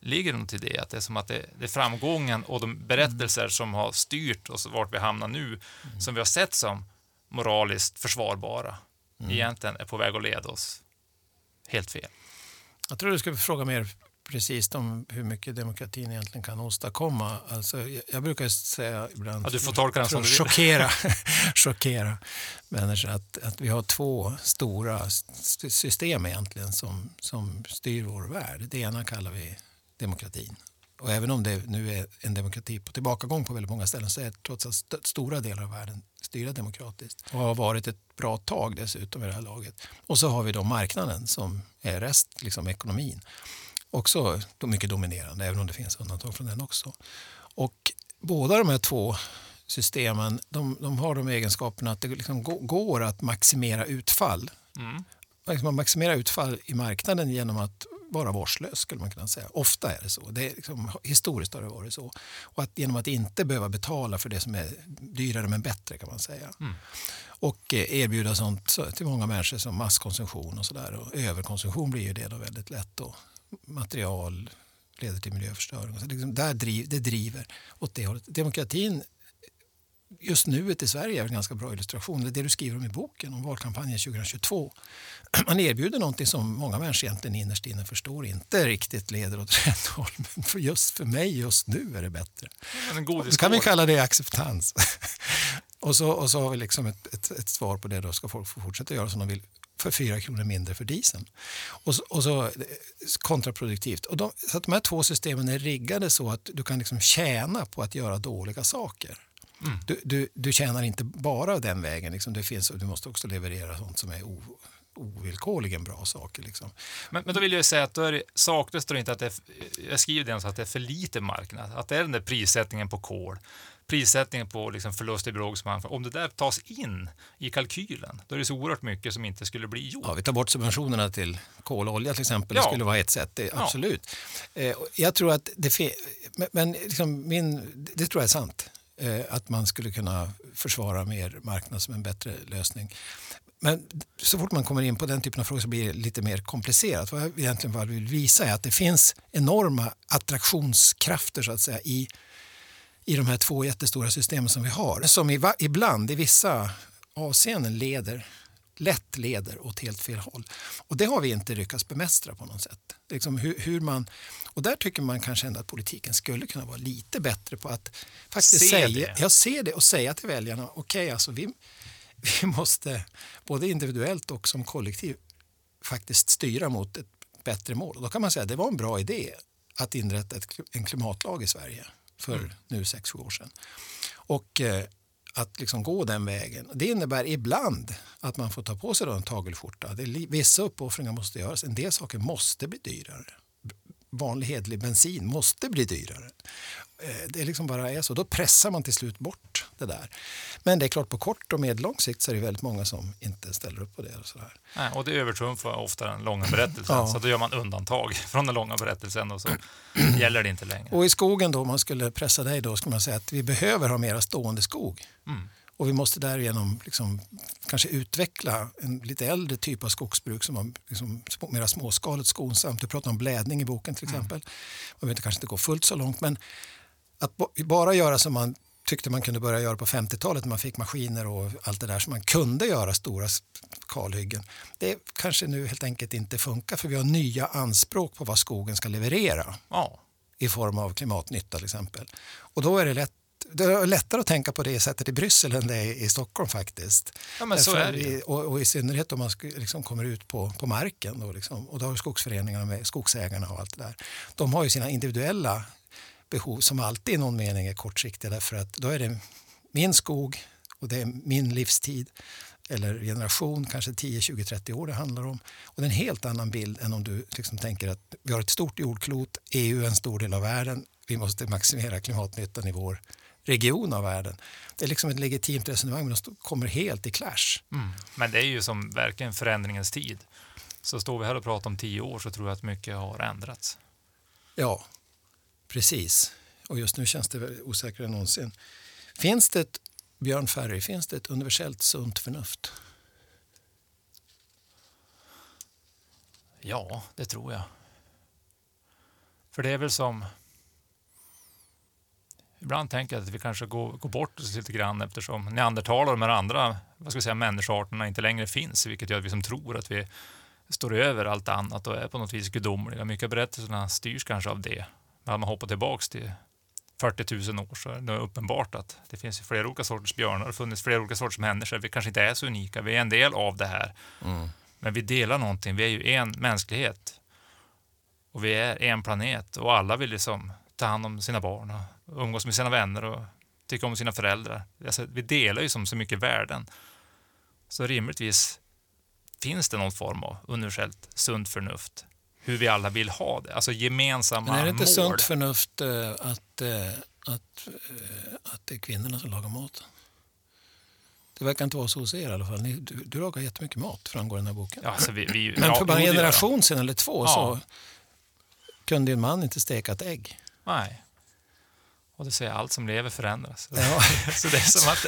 Ligger det något i det? Att det är som att det, det är framgången och de berättelser mm. som har styrt oss vart vi hamnar nu, mm. som vi har sett som moraliskt försvarbara, mm. egentligen är på väg att leda oss helt fel. Jag tror du skulle fråga mer precis om hur mycket demokratin egentligen kan åstadkomma. Alltså, jag, jag brukar säga ibland... Ja, du får tolka den som du vill. Chockera, chockera människor. Att, att vi har två stora system egentligen som, som styr vår värld. Det ena kallar vi demokratin. Och även om det nu är en demokrati på tillbakagång på väldigt många ställen så är trots allt stora delar av världen styrda demokratiskt och har varit ett bra tag dessutom i det här laget. Och så har vi då marknaden som är rest, liksom ekonomin också mycket dominerande, även om det finns undantag från den också. Och båda de här två systemen de, de har de egenskaperna att det liksom går att maximera utfall. Mm. Man maximerar utfall i marknaden genom att vara vårdslös skulle man kunna säga. Ofta är det så. Det är liksom, historiskt har det varit så. Och att, genom att inte behöva betala för det som är dyrare men bättre kan man säga. Mm. Och eh, erbjuda sånt till många människor som masskonsumtion och sådär. Överkonsumtion blir ju det då väldigt lätt. Då material leder till miljöförstöring. Så liksom där driv, det driver åt det hållet. Demokratin just nuet i Sverige är en ganska bra illustration. Det, är det du skriver om i boken om valkampanjen 2022. Man erbjuder någonting som många människor egentligen innerst inne förstår inte riktigt leder åt rätt håll. Men för just för mig just nu är det bättre. Då kan vi kalla det acceptans. och, så, och så har vi liksom ett, ett, ett, svar på det. Då ska folk få fortsätta göra som de vill för 4 kronor mindre för dieseln. Och så, och så kontraproduktivt. Och de, så att de här två systemen är riggade så att du kan liksom tjäna på att göra dåliga saker. Mm. Du, du, du tjänar inte bara den vägen. Liksom det finns, du måste också leverera sånt som är o, ovillkorligen bra saker. Liksom. Men, men då vill jag säga att då är det, saknas det inte att det är, jag skriver det så att det är för lite marknad. Att det är den där prissättningen på kol prissättningen på liksom förlust i biologisk mångfald, om det där tas in i kalkylen, då är det så oerhört mycket som inte skulle bli gjort. Ja, vi tar bort subventionerna till kol och olja till exempel, ja. det skulle vara ett sätt, det, absolut. Ja. Eh, jag tror att det, men, men liksom min, det tror jag är sant, Eh, att man skulle kunna försvara mer marknad som en bättre lösning. Men så fort man kommer in på den typen av frågor så blir det lite mer komplicerat. Vad jag egentligen vill visa är att det finns enorma attraktionskrafter så att säga i i de här två jättestora systemen som vi har. Som i, ibland i vissa avseenden leder, lätt leder åt helt fel håll. Och det har vi inte lyckats bemästra på något sätt. Liksom hur, hur man, och där tycker man kanske ändå att politiken skulle kunna vara lite bättre på att faktiskt se säga, det. Ja, se det och säga till väljarna, okej okay, alltså vi, vi måste både individuellt och som kollektiv faktiskt styra mot ett bättre mål. Och då kan man säga att det var en bra idé att inrätta ett, en klimatlag i Sverige för mm. nu sex, sju år sedan. Och eh, att liksom gå den vägen. Det innebär ibland att man får ta på sig en tagelskjorta. Det är, vissa uppoffringar måste göras. En del saker måste bli dyrare. Vanlig hedlig bensin måste bli dyrare. Eh, det liksom bara är så. Då pressar man till slut bort det där. Men det är klart på kort och medellång sikt så är det väldigt många som inte ställer upp på det. Och, så där. Nej, och det övertrumfar ofta den långa berättelsen. ja. Så då gör man undantag från den långa berättelsen och så gäller det inte längre. Och i skogen då, om man skulle pressa dig då, skulle man säga att vi behöver ha mera stående skog. Mm. Och vi måste därigenom liksom kanske utveckla en lite äldre typ av skogsbruk som var liksom mer småskaligt skonsamt. Du pratar om blädning i boken till mm. exempel. Mm. Man behöver kanske inte gå fullt så långt men att bara göra som man tyckte man kunde börja göra på 50-talet när man fick maskiner och allt det där så man kunde göra stora kalhyggen. Det kanske nu helt enkelt inte funkar för vi har nya anspråk på vad skogen ska leverera. Ja. I form av klimatnytta till exempel. Och då är det lätt det är lättare att tänka på det sättet i Bryssel än det är i Stockholm faktiskt. Ja, men så är det. Och, och, i synnerhet om man liksom kommer ut på, på marken. Då liksom, och då har skogsföreningarna med skogsägarna och allt det där. De har ju sina individuella behov som alltid i någon mening är kortsiktiga därför att då är det min skog och det är min livstid eller generation, kanske 10, 20, 30 år det handlar om. Och det är en helt annan bild än om du liksom tänker att vi har ett stort jordklot, EU är en stor del av världen, vi måste maximera klimatnyttan i vår region av världen. Det är liksom ett legitimt resonemang men de kommer helt i clash. Mm. Men det är ju som verkligen förändringens tid. Så står vi här och pratar om tio år så tror jag att mycket har ändrats. Ja, Precis. Och just nu känns det osäkrare än någonsin. Finns det ett, Björn Ferry, finns det ett universellt sunt förnuft? Ja, det tror jag. För det är väl som... Ibland tänker jag att vi kanske går, går bort oss lite grann eftersom neandertalare och de andra vad ska vi säga, människoarterna inte längre finns, vilket gör att vi som tror att vi står över allt annat och är på något vis gudomliga. Mycket av berättelserna styrs kanske av det. Men om man hoppar tillbaka till 40 000 år så är det uppenbart att det finns flera olika sorters björnar och funnits flera olika sorters människor. Vi kanske inte är så unika, vi är en del av det här. Mm. Men vi delar någonting, vi är ju en mänsklighet. Och vi är en planet och alla vill liksom ta hand om sina barn och umgås med sina vänner och tycka om sina föräldrar. Alltså, vi delar ju som så mycket värden. Så rimligtvis finns det någon form av universellt sunt förnuft hur vi alla vill ha det, alltså gemensamma mål. Men är det inte mål. sunt förnuft eh, att, eh, att, eh, att det är kvinnorna som lagar mat? Det verkar inte vara så hos er i alla fall. Ni, du, du lagar jättemycket mat, framgår den här boken. Ja, alltså vi, vi, Men för ja, bara en generation sedan eller två Ja. så kunde din man inte steka ett ägg. Nej. Och det säger allt som lever förändras. Ja. så det är som att...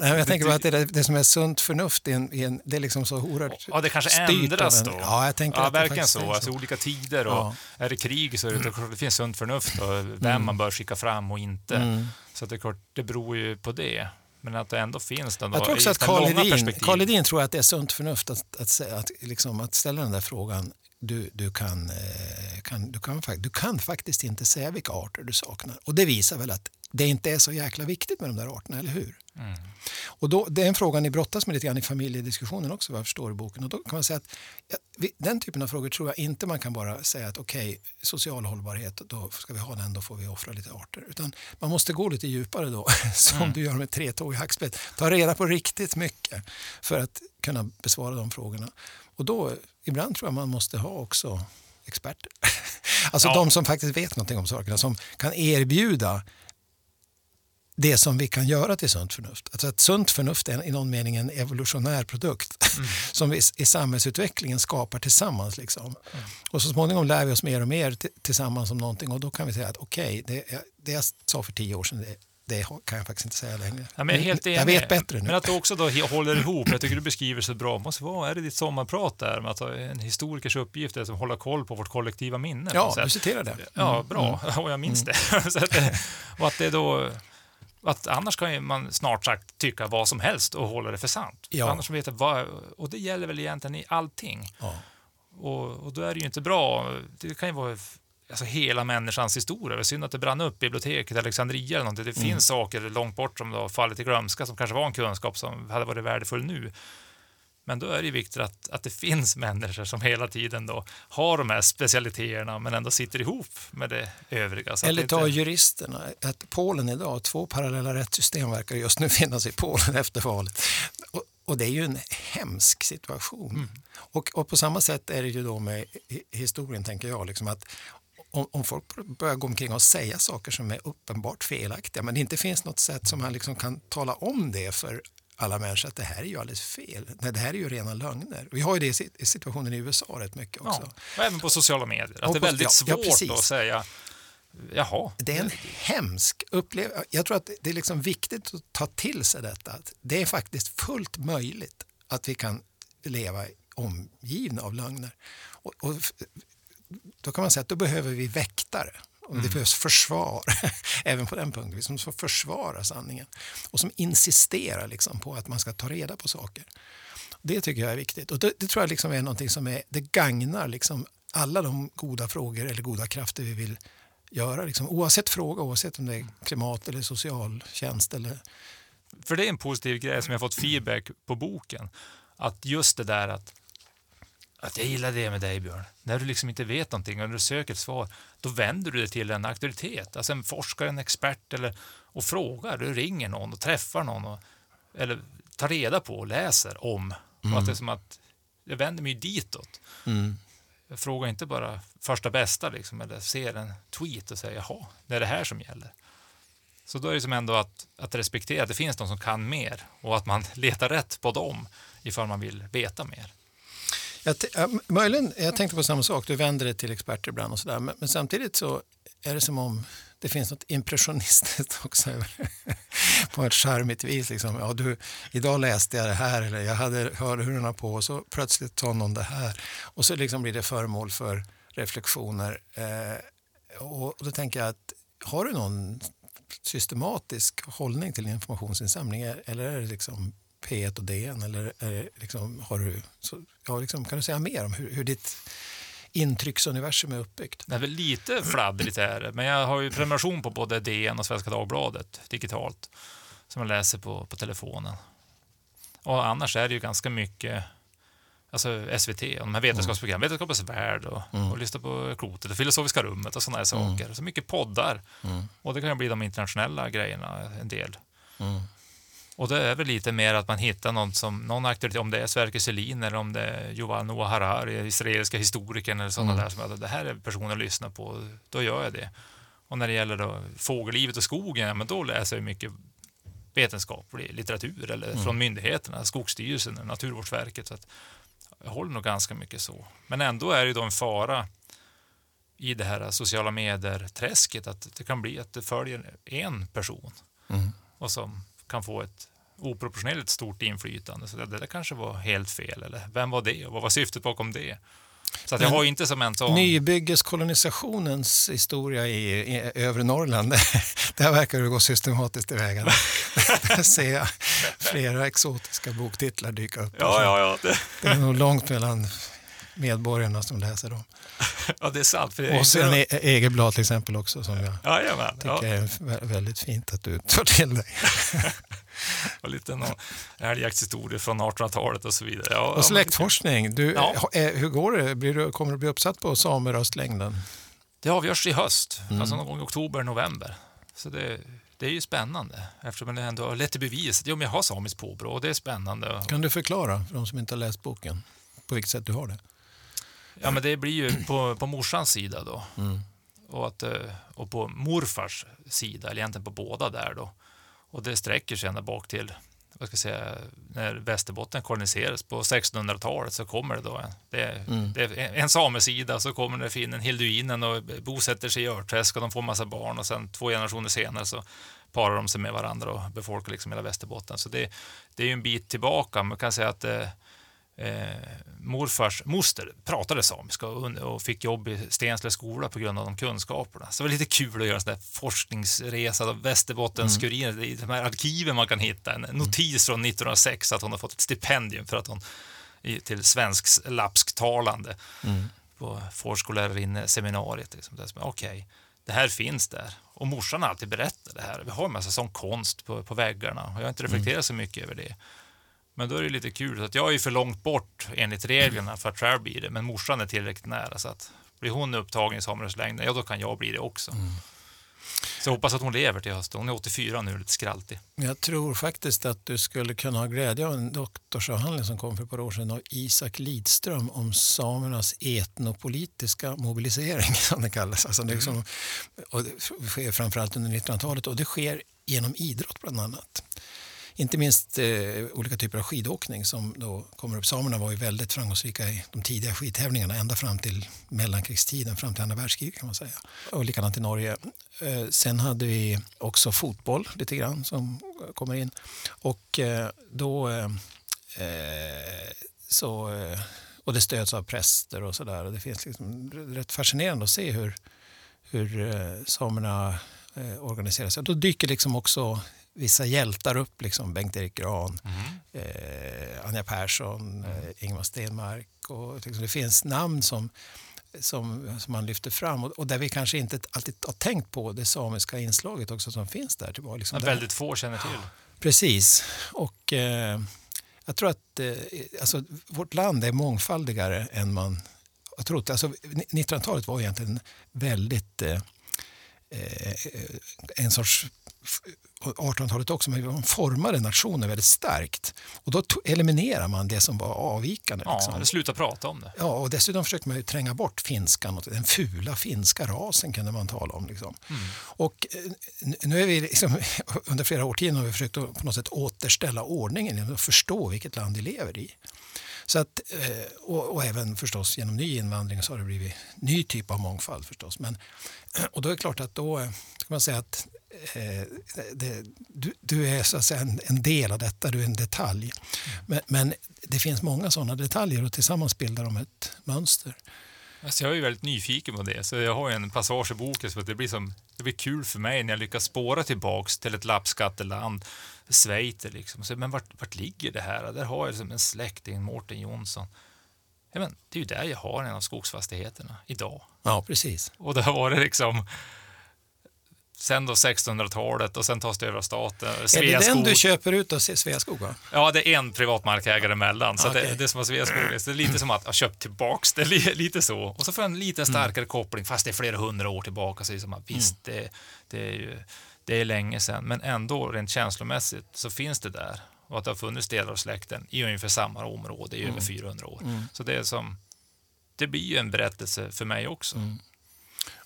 Nej, jag tänker bara att det, är det som är sunt förnuft, i en, i en, det är liksom så oerhört Ja, det kanske styrt ändras då. Ja, jag tänker ja, att verkligen så. är Alltså, olika tider och Ja. är det krig så är det, det finns sunt förnuft och vem man bör skicka fram och inte. Mm. Så att det är klart, det beror ju på det. Men att det ändå finns då, Jag tror också att Karl Hedin. Karl Hedin tror att det är sunt förnuft att, att, säga- att, liksom, att ställa den där frågan. Du, du, kan, eh, kan, du, kan, du kan faktiskt inte säga vilka arter du saknar. Och det visar väl att det inte är så jäkla viktigt med de där arterna, eller hur? Mm. Och då, det är en fråga ni brottas med lite grann i familjediskussionen också, vad jag förstår i boken. Och då kan man säga att ja, den typen av frågor tror jag inte man kan bara säga att okej, social hållbarhet, då ska vi ha den, då får vi offra lite arter. Utan man måste gå lite djupare då, som du gör med tre tåg i hackspett. Ta reda på riktigt mycket för att kunna besvara de frågorna. Och då, ibland tror jag man måste ha också experter. Alltså Ja. de som faktiskt vet någonting om sakerna, som kan erbjuda det som vi kan göra till sunt förnuft. Alltså att sunt förnuft är i någon mening en evolutionär produkt som vi i samhällsutvecklingen skapar tillsammans. Liksom. Och så småningom lär vi oss mer och mer tillsammans om någonting och då kan vi säga att okej, det, det jag sa för tio år sedan, det, det kan jag faktiskt inte säga längre. Ja, men jag, helt jag vet bättre nu. Men att du också då håller ihop, jag tycker du beskriver så bra. Måste vara, är det ditt sommarprat där med att en historikers uppgift är att hålla koll på vårt kollektiva minne? ja, du citerar det. Ja, bra. Och jag minns det. Så att, det- och att det då... Att annars kan man snart sagt tycka vad som helst och hålla det för sant. Ja. Annars vet jag vad, och det gäller väl egentligen i allting. Ja. Och, och då är det ju inte bra. Det kan ju vara alltså, hela människans historia. Det är synd att det brann upp biblioteket i Alexandria eller någonting. Det Mm. finns saker långt bort som har fallit i glömska som kanske var en kunskap som hade varit värdefull nu. Men då är det viktigt att, att det finns människor som hela tiden då har de här specialiteterna men ändå sitter ihop med det övriga. Så Eller ta inte- juristerna. Att Polen idag, två parallella rättssystem verkar just nu finnas i Polen efter valet. Och, och det är ju en hemsk situation. Mm. Och, och på samma sätt är det ju då med hi- historien, tänker jag. Liksom att om, om folk börjar gå omkring och säga saker som är uppenbart felaktiga men det inte finns något sätt som man liksom kan tala om det för alla människor att det här är ju alldeles fel. Nej, det här är ju rena lögner. Vi har ju det i sit- i situationen i USA rätt mycket också. Ja, och även på sociala medier. Att det är väldigt ja, ja, svårt precis. att säga jaha. Det är en hemsk upplevelse. Jag tror att det är liksom viktigt att ta till sig detta. Att det är faktiskt fullt möjligt att vi kan leva omgivna av lögner. Och, och då kan man säga att då behöver vi väktare. Och det behövs försvar, även på den punkten. Vi som får försvara sanningen och som insisterar liksom på att man ska ta reda på saker. Det tycker jag är viktigt. Och det, det tror jag liksom är någonting som är, det gagnar liksom alla de goda frågor eller goda krafter vi vill göra. Liksom, oavsett fråga, oavsett om det är klimat eller socialtjänst. Eller, För det är en positiv grej som jag fått feedback på boken. Att just det där att, att jag gillar det med dig Björn. När du liksom inte vet någonting och när du söker ett svar, då vänder du dig till en auktoritet, alltså en forskare, en expert eller, och frågar. Du ringer någon och träffar någon och, eller tar reda på och läser om. Och att det är som att jag vänder mig ditåt. Jag frågar inte bara första bästa liksom, eller ser en tweet och säger jaha, det är det här som gäller. Så då är det som ändå att, att respektera att det finns de som kan mer och att man letar rätt på dem ifall man vill veta mer jag, möjligen, jag tänkte på samma sak, du vänder dig till experter ibland och sådär. Men, men samtidigt så är det som om det finns något impressionistiskt också på ett charmigt vis. Liksom. Ja, du, idag läste jag det här eller jag hade hörlurarna på och så plötsligt sa någon det här. Och så liksom blir det föremål för reflektioner. Eh, och då tänker jag att har du någon systematisk hållning till informationsinsamling eller är det liksom P1 och DN? Eller är liksom, har du, så, ja, liksom, kan du säga mer om hur, hur ditt intrycksuniversum är uppbyggt? Det är väl lite fladdrigt är det, men jag har ju prenumeration på både DN och Svenska Dagbladet digitalt som jag läser på, på telefonen. Och annars är det ju ganska mycket alltså SVT och de här vetenskapsprogrammen, mm. Vetenskapens värld och, mm. och lyssna på klotet och Filosofiska rummet och sådana här saker. Mm. Så mycket poddar. Mm. Och det kan ju bli de internationella grejerna en del. Och det är väl lite mer att man hittar någon som, någon auktoritet, om det är Sverker Selin eller om det är Yuval Noah Harari, israeliska historikern eller sådana mm. där som att det här är personer att lyssna på, då gör jag det. Och när det gäller då fågellivet och skogen, ja, men då läser jag mycket vetenskaplig litteratur eller mm. från myndigheterna, Skogsstyrelsen, Naturvårdsverket. Så att jag håller nog ganska mycket så. Men ändå är det då en fara i det här sociala medier-träsket att det kan bli att det följer en person mm. och som kan få ett oproportionerligt stort inflytande. Så det, det kanske var helt fel. Eller vem var det och vad var syftet bakom det? Så att jag har inte som en sån... Nybyggeskolonisationens historia i, i övre Norrland, där verkar det gå systematiskt tillväga. Där ser jag flera exotiska boktitlar dyka upp. Ja, ja, ja. Det... det är nog långt mellan medborgarna som läser dem. Ja, det är sant. För och sen inte... Egerblad till exempel också som jag Jajamän, tycker ja. är väldigt fint att du tar till dig. och lite någon älgjaktshistoria från 1800-talet och så vidare. Ja, och släktforskning, du, ja. hur går det? Blir du, kommer du bli uppsatt på sameröstlängden? Det avgörs i höst, mm. alltså någon gång i oktober, november. Så det, det är ju spännande eftersom det ändå har lett till bevis att jag har samiskt påbrå och det är spännande. Kan du förklara för de som inte har läst boken på vilket sätt du har det? Ja, men det blir ju på, på morsans sida då. Mm. Och, att, eh, och på morfars sida, eller egentligen på båda där då. Och det sträcker sig ända bak till vad ska jag säga, när Västerbotten koloniserades på 1600-talet så kommer det då en, det, mm. det en samesida så kommer det finnen Hilduinen och bosätter sig i Örträsk och de får massa barn och sen två generationer senare så parar de sig med varandra och befolkar liksom hela Västerbotten. Så det, det är ju en bit tillbaka. Man kan säga att eh, eh, morfars moster pratade samiska och, fick jobb i Stensele skola på grund av de kunskaperna. Så det var lite kul att göra en sån där forskningsresa Västerbottens-Kuriren, mm. i de här arkiven man kan hitta. En notis från 1906 att hon har fått ett stipendium för att hon till svensk lapsktalande mm. på förskollärarseminariet. Liksom. Okej, okay, det här finns där. Och morsan har alltid berättat det här. Vi har en massa sån konst på, på väggarna och jag har inte reflekterat mm. så mycket över det. Men då är det lite kul, att jag är för långt bort enligt reglerna för att själv bli det, men morsan är tillräckligt nära så att blir hon upptagen i sameröstlängden, ja då kan jag bli det också. Mm. Så jag hoppas att hon lever till hösten. Hon är 84 nu, lite skraltig. Jag tror faktiskt att du skulle kunna ha glädje av en doktorsavhandling som kom för ett par år sedan av Isak Lidström om samernas etnopolitiska mobilisering, som det kallas. Alltså det, liksom, och det sker framförallt under 1900-talet och det sker genom idrott bland annat inte minst eh, olika typer av skidåkning som då kommer upp. Samerna var ju väldigt framgångsrika i de tidiga skidtävlingarna ända fram till mellankrigstiden, fram till andra världskriget kan man säga. Och likadant i Norge. Eh, sen hade vi också fotboll lite grann som kommer in. Och eh, då eh, eh så eh, och det stöds av präster och sådär. Det finns liksom rätt fascinerande att se hur, hur eh, samerna eh, organiserar sig. Då dyker liksom också vissa hjältar upp, liksom Bengt-Erik Gran, mm. eh, Anja Persson, mm. eh, Ingmar Stenmark. Och, liksom, det finns namn som, som, som man lyfter fram och, och, där vi kanske inte alltid har tänkt på det samiska inslaget också som finns där. Var liksom där. Väldigt få känner till. Precis. Och eh, jag tror att eh, alltså, vårt land är mångfaldigare än man har trott. Alltså, 1900-talet var egentligen väldigt eh, eh en sorts 1800-talet också, men man formade nationen väldigt starkt. Och då eliminerar man det som var avvikande. Ja, liksom. sluta prata om det. Ja, och dessutom försökte man ju tränga bort finskan, den fula finska rasen kunde man tala om. Liksom. Mm. Och eh, nu är vi liksom, under flera årtionden har vi försökt att på något sätt återställa ordningen och förstå vilket land vi lever i. Så att, eh, och, och, även förstås genom ny invandring så har det blivit ny typ av mångfald förstås. Men, och då är det klart att då kan man säga att eh, det, du, du, är så att säga en, en, del av detta, du är en detalj. Men, men, det finns många sådana detaljer och tillsammans bildar de ett mönster. Alltså jag är väldigt nyfiken på det, så jag har en passage i boken så att det blir, som, det blir kul för mig när jag lyckas spåra tillbaks till ett lappskatteland, Schweiz liksom. Så, men vart, vart ligger det här? Där har jag som en släkting, Mårten Jonsson. Ja, men det är ju där jag har en av skogsfastigheterna idag. Ja, precis. Och det har varit liksom sen då 1600-talet och sen tas det över av staten. Är det den du köper ut av Sveaskog? Va? Ja, det är en privat markägare emellan. Så Okej. det, det är som att Sveaskog, det är lite som att ha köpt tillbaks det, li- lite så. Och så får jag en lite starkare koppling, fast det är flera hundra år tillbaka. Så är det som att, visst, det, det, är ju, det är länge sedan, men ändå rent känslomässigt så finns det där. Och att det har funnits delar av släkten i ungefär samma område i över 400 år. Så det är som, det blir ju en berättelse för mig också.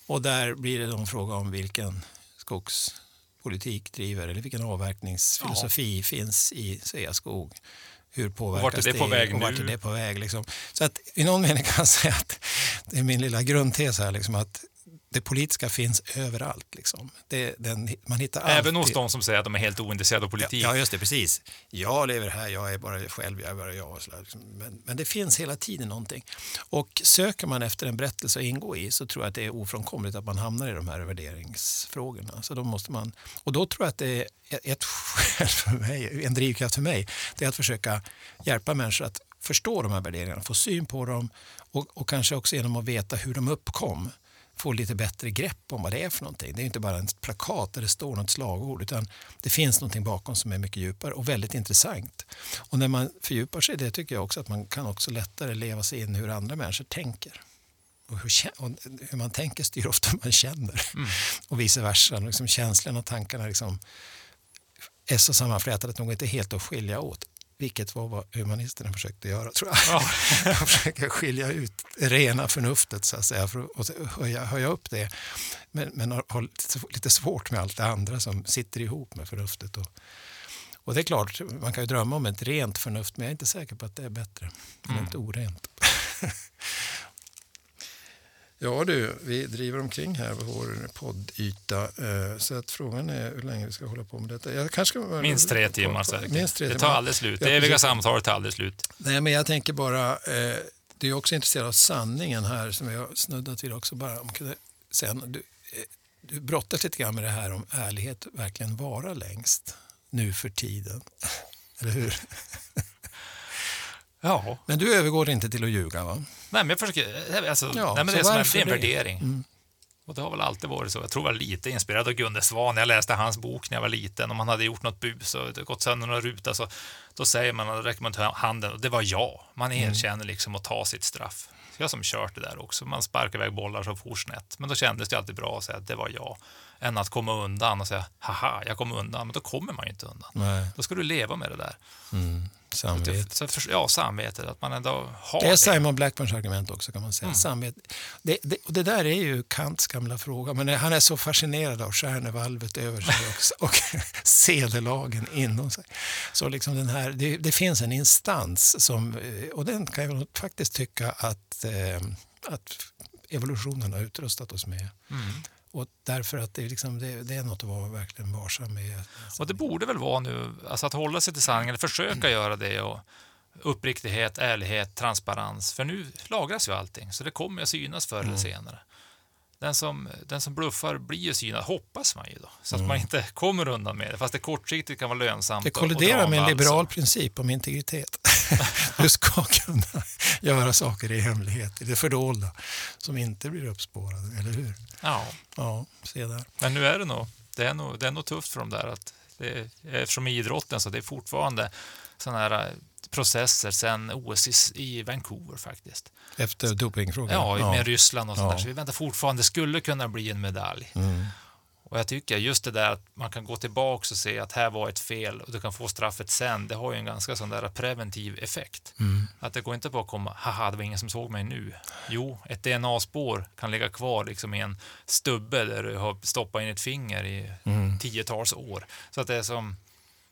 Och där blir det då en fråga om vilken skogspolitik driver eller vilken avverkningsfilosofi finns i Sveaskog. Hur påverkas vart är det på väg och vart är det på väg? Liksom. Så att i någon mening kan jag säga att det är min lilla grundtes här, liksom, att det politiska finns överallt. Liksom. Det, den, man hittar Även hos alltid- de som säger att de är helt ointresserade av politik. Ja, just det, precis. Jag lever här, jag är bara själv, jag är bara jag. liksom. men, men det finns hela tiden någonting. Och söker man efter en berättelse att ingå i så tror jag att det är ofrånkomligt att man hamnar i de här värderingsfrågorna. Så då måste man, och då tror jag att det är ett skäl för mig, en drivkraft för mig, det är att försöka hjälpa människor att förstå de här värderingarna, få syn på dem och, och kanske också genom att veta hur de uppkom få lite bättre grepp om vad det är för någonting. Det är inte bara en plakat där det står något slagord utan det finns någonting bakom som är mycket djupare och väldigt intressant. Och när man fördjupar sig i det tycker jag också att man kan också lättare leva sig in hur andra människor tänker. Och hur, och hur man tänker styr ofta hur man känner. Och vice versa. Liksom känslorna och tankarna liksom är så sammanflätade att de inte helt att skilja åt. Vilket var vad humanisterna försökte göra tror jag. Ja. De försöker skilja ut rena förnuftet så att säga för att höja, höja upp det. Men, men har, har lite- svårt med allt det andra som sitter ihop med förnuftet. Och, och det är klart, man kan ju drömma om ett rent förnuft men jag är inte säker på att det är bättre än ett orent. Ja du, vi driver omkring här på vår poddyta. eh, Så att frågan är hur länge vi ska hålla på med detta. Jag kanske ska, Minst tre timmar säkert. Minst tre det tar timmar. aldrig slut. Det eviga samtalet tar aldrig slut. Nej, men jag tänker bara, eh, du är också intresserad av sanningen här som jag har snuddat vid också. Bara om sen, du, eh, du brottas lite grann med det här om ärlighet verkligen vara längst nu för tiden. Eller hur? Ja. Men du övergår inte till att ljuga va? Nej, men jag försöker... Alltså, Ja, nej, men det är, som en, det är en det? värdering. Mm. Och det har väl alltid varit så. Jag tror jag var lite inspirerad av Gunde Svan. Jag läste hans bok när jag var liten. Om man hade gjort något bus och gått sönder några ruta så då säger man, då räcker man till handen och det var jag. Man Mm. erkänner liksom att ta sitt straff. Jag som kört det där också. Man sparkar iväg bollar så for snett. Men då kändes det alltid bra att säga att det var jag. Än att komma undan och säga haha, jag kom undan. Men då kommer man ju inte undan. Nej. Då ska du leva med det där. Samvete. Så för, ja, samvetet. Att man ändå har Det är det. Simon Blackburns argument också kan man säga. Mm. Samvete. Det, det, och det där är ju Kants gamla fråga. Men han är så fascinerad av stjärnevalvet över sig också, och sedelagen inom sig. Så liksom den här, det, det finns en instans som, eh, och den kan jag faktiskt tycka att, eh, att evolutionen har utrustat oss med. Mm. Och därför att det, är liksom, det, det är något att vara verkligen varsam med. Och det borde väl vara nu, alltså att hålla sig till sanningen, eller försöka göra det och uppriktighet, ärlighet, transparens. För nu lagras ju allting, så det kommer att synas förr eller senare. Den som, den som bluffar blir ju synad, hoppas man ju då. Så att man inte kommer undan med det, fast det kortsiktigt kan vara lönsamt. Det kolliderar med en liberal princip om integritet. Du ska kunna göra saker i hemlighet, i det fördolda, som inte blir uppspårade, eller hur? Ja, Ja, se där. men nu är det nog, det är nog, det är nog tufft för dem där. Att det, eftersom i idrotten så det är fortfarande sådana här eh, processer sen OS i, Vancouver faktiskt. Efter dopingfrågan. Ja, med Ryssland och sånt Ja. där. Så vi väntar fortfarande, det skulle kunna bli en medalj. Mm. Och jag tycker just det där att man kan gå tillbaka och se att här var ett fel och du kan få straffet sen, det har ju en ganska sån där preventiv effekt. Mm. Att det går inte bara att komma, haha, det var ingen som såg mig nu. Jo, ett DNA-spår kan ligga kvar liksom i en stubbe där du har stoppat in ett finger i Mm. tiotals år. Så att det är som,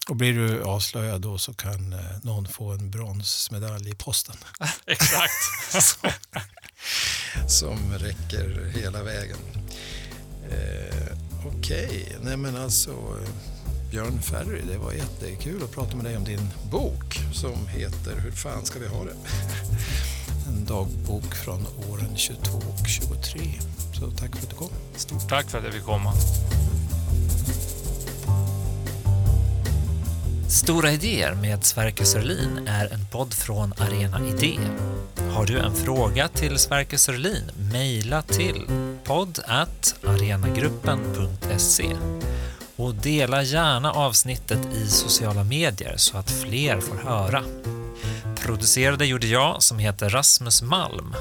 Och blir du avslöjad då så kan eh, någon få en bronsmedalj i posten. exakt. Som räcker hela vägen. Eh, Okej, nej men alltså eh, Björn Ferry, det var jättekul att prata med dig om din bok som heter Hur fan ska vi ha det? En en dagbok från åren 22 och 23. Så tack för att du kom. Stort tack för att jag fick komma. Stora idéer med Sverker Sörlin är en podd från Arena Idé. Har du en fråga till Sverker Sörlin, mejla till podd arenagruppen.se och dela gärna avsnittet i sociala medier så att fler får höra. Producerade gjorde jag som heter Rasmus Malm.